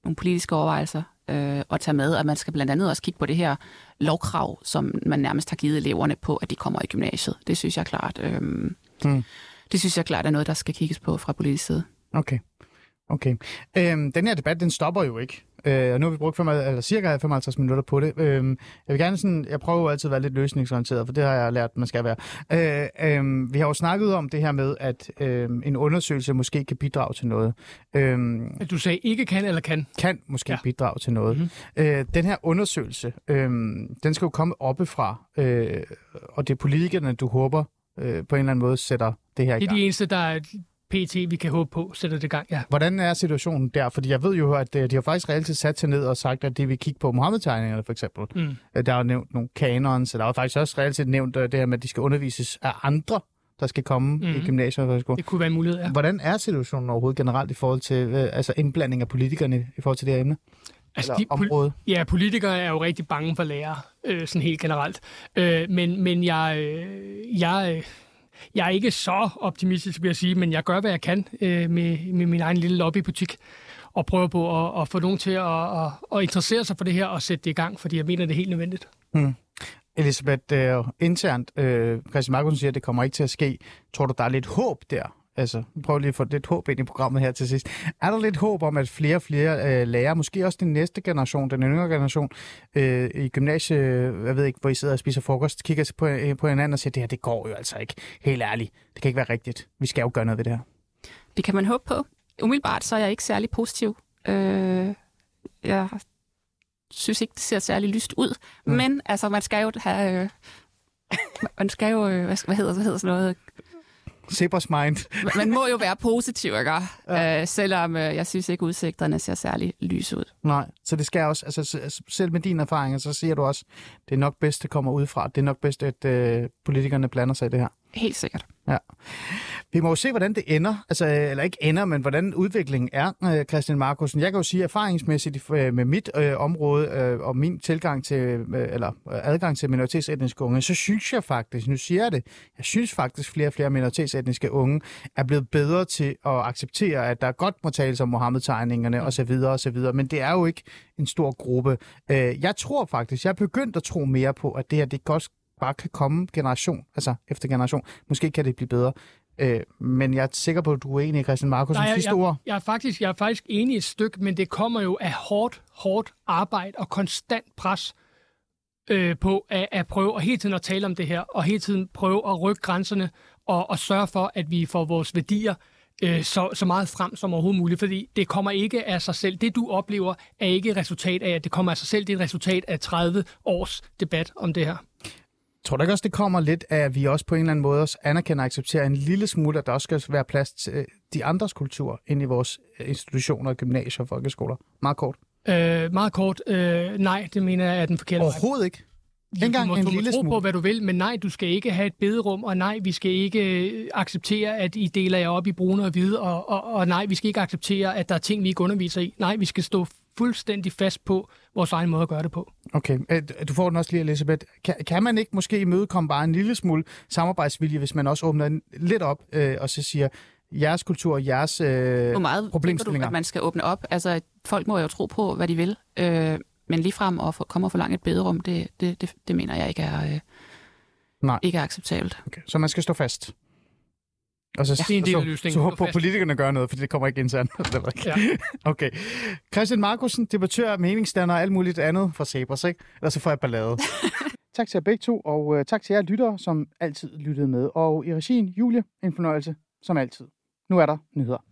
[SPEAKER 5] nogle politiske overvejelser øh, at tage med, at man skal blandt andet også kigge på det her lovkrav, som man nærmest har givet eleverne på, at de kommer i gymnasiet. Det synes jeg klart, øh,
[SPEAKER 3] Hmm.
[SPEAKER 5] det synes jeg klart er noget, der skal kigges på fra politisk side.
[SPEAKER 3] Okay. Okay. Øhm, den her debat, den stopper jo ikke. Øh, og nu har vi brugt 5, eller cirka 55 minutter på det. Øhm, jeg vil gerne sådan, jeg prøver jo altid at være lidt løsningsorienteret, for det har jeg lært, man skal være. Øh, øh, vi har jo snakket om det her med, at øh, en undersøgelse måske kan bidrage til noget. Øh,
[SPEAKER 4] At du sagde ikke kan eller kan.
[SPEAKER 3] kan måske ja. Bidrage til noget. Mm-hmm. Øh, den her undersøgelse, øh, den skal jo komme oppefra, øh, og det er politikerne, du håber øh, på en eller anden måde sætter det her i
[SPEAKER 4] Det er
[SPEAKER 3] gang.
[SPEAKER 4] de eneste, der er PT, vi kan håbe på, sætter det i gang. Ja.
[SPEAKER 3] Hvordan er situationen der? Fordi jeg ved jo, at øh, de har faktisk reelt sat sig ned og sagt, at de vil kigge på Mohammed-tegningerne for eksempel.
[SPEAKER 4] Mm.
[SPEAKER 3] Øh, Der er nævnt nogle kanons, og der er faktisk også reelt set nævnt øh, det her med, at de skal undervises af andre, der skal komme mm-hmm. i gymnasiet og højskole.
[SPEAKER 4] Det kunne være en mulighed, ja.
[SPEAKER 3] Hvordan er situationen overhovedet generelt i forhold til øh, altså indblanding af politikerne i forhold til det her emne?
[SPEAKER 4] Altså,
[SPEAKER 3] Eller
[SPEAKER 4] de,
[SPEAKER 3] område?
[SPEAKER 4] ja, politikere er jo rigtig bange for lærere, øh, sådan helt generelt. Øh, men men jeg, øh, jeg, jeg er ikke så optimistisk, vil jeg sige, men jeg gør, hvad jeg kan øh, med, med min egen lille lobbybutik og prøver på at, at få nogen til at, at, at interessere sig for det her og sætte det i gang, fordi jeg mener, det er helt nødvendigt. Mm.
[SPEAKER 3] Elisabeth, øh, internt, øh, Christian Markusen siger, at det kommer ikke til at ske. Tror du, der er lidt håb der? Altså, prøv lige at få lidt håb ind i programmet her til sidst. Er der lidt håb om, at flere og flere øh, lærere, måske også den næste generation, den yngre generation, øh, i gymnasiet, jeg ved ikke, hvor I sidder og spiser frokost, kigger på, øh, på hinanden og siger, det her, det går jo altså ikke. Helt ærligt. Det kan ikke være rigtigt. Vi skal jo gøre noget ved det her.
[SPEAKER 5] Det kan man håbe på. Umiddelbart så er jeg ikke særlig positiv. Øh, jeg synes ikke, det ser særlig lyst ud. Mm. Men altså, man skal jo have, øh, Man skal jo, øh, hvad, hvad hedder, hvad hedder sådan noget?
[SPEAKER 3] Zebras mind.
[SPEAKER 5] Man må jo være positiv, ikke? Ja. Øh, selvom øh, jeg synes ikke, udsigterne ser særlig lys ud.
[SPEAKER 3] Nej, så det skal også, altså selv med dine erfaringer, så siger du også, det er nok bedst, det kommer udefra. Det er nok bedst, at øh, politikerne blander sig i det her.
[SPEAKER 5] Helt sikkert.
[SPEAKER 3] Ja. Vi må jo se, hvordan det ender. Altså, eller ikke ender, men hvordan udviklingen er, øh, Christian Markusen. Jeg kan jo sige erfaringsmæssigt øh, med mit øh, område øh, og min tilgang til, øh, eller øh, adgang til minoritetsetniske unge, så synes jeg faktisk, nu siger jeg det, jeg synes faktisk, flere og flere minoritetsetniske unge er blevet bedre til at acceptere, at der godt må tales om Mohammed-tegningerne mm. osv. osv., men det er jo ikke en stor gruppe. Øh, jeg tror faktisk, jeg er begyndt at tro mere på, at det her, det godt bare kan komme generation, altså efter generation. Måske kan det blive bedre. Øh, men jeg er sikker på, at du er enig, Christian Markus,
[SPEAKER 4] Nej,
[SPEAKER 3] sidste
[SPEAKER 4] jeg,
[SPEAKER 3] ord.
[SPEAKER 4] jeg, er faktisk, jeg er faktisk enig i et stykke, men det kommer jo af hårdt, hårdt arbejde og konstant pres øh, på at, at prøve at hele tiden at tale om det her, og hele tiden prøve at rykke grænserne og, og sørge for, at vi får vores værdier øh, så, så meget frem som overhovedet muligt, fordi det kommer ikke af sig selv. Det, du oplever, er ikke et resultat af, at det kommer af sig selv. Det er et resultat af 30 års debat om det her.
[SPEAKER 3] Tror du ikke også, det kommer lidt af, at vi også på en eller anden måde også anerkender og accepterer en lille smule, at der også skal være plads til øh, de andres kultur ind i vores øh, institutioner, gymnasier og folkeskoler? Meget kort.
[SPEAKER 4] Øh, meget kort, øh, nej, det mener jeg er den forkerte.
[SPEAKER 3] Overhovedet ikke.
[SPEAKER 4] Du
[SPEAKER 3] engang
[SPEAKER 4] må,
[SPEAKER 3] en
[SPEAKER 4] du
[SPEAKER 3] lille
[SPEAKER 4] tro på,
[SPEAKER 3] smule.
[SPEAKER 4] hvad du vil, men nej, du skal ikke have et bederum, og nej, vi skal ikke øh, acceptere, at I deler jer op i brune og hvide, og, og, og nej, vi skal ikke acceptere, at der er ting, vi ikke underviser i. Nej, vi skal stå fuldstændig fast på vores egen måde at gøre det på.
[SPEAKER 3] Okay, Øh, du får den også lige, Elisabeth. Kan, kan man ikke måske imødekomme bare en lille smule samarbejdsvilje, hvis man også åbner lidt op øh, og så siger, jeres kultur, jeres øh,
[SPEAKER 5] Hvor meget du,
[SPEAKER 3] problemstillinger?
[SPEAKER 5] at man skal åbne op? Altså, folk må jo tro på, hvad de vil. Øh, men ligefrem at få, komme og forlange et bederum, det, det, det, det mener jeg ikke er, øh,
[SPEAKER 3] Nej.
[SPEAKER 5] ikke er acceptabelt.
[SPEAKER 3] Okay, så man skal stå fast. Og så,
[SPEAKER 4] Det er en del af
[SPEAKER 3] så,
[SPEAKER 4] løsningen.
[SPEAKER 3] så håber på, at politikerne gør noget, for det kommer ikke internt.
[SPEAKER 4] Ja.
[SPEAKER 3] Okay. Christian Markusen, debattør, meningsdanner og alt muligt andet fra Sabres, ikke? Ellers så får jeg ballade. tak til jer begge to, og uh, tak til jer lyttere, som altid lyttede med. Og i regien, Julie, en fornøjelse, som altid. Nu er der nyheder.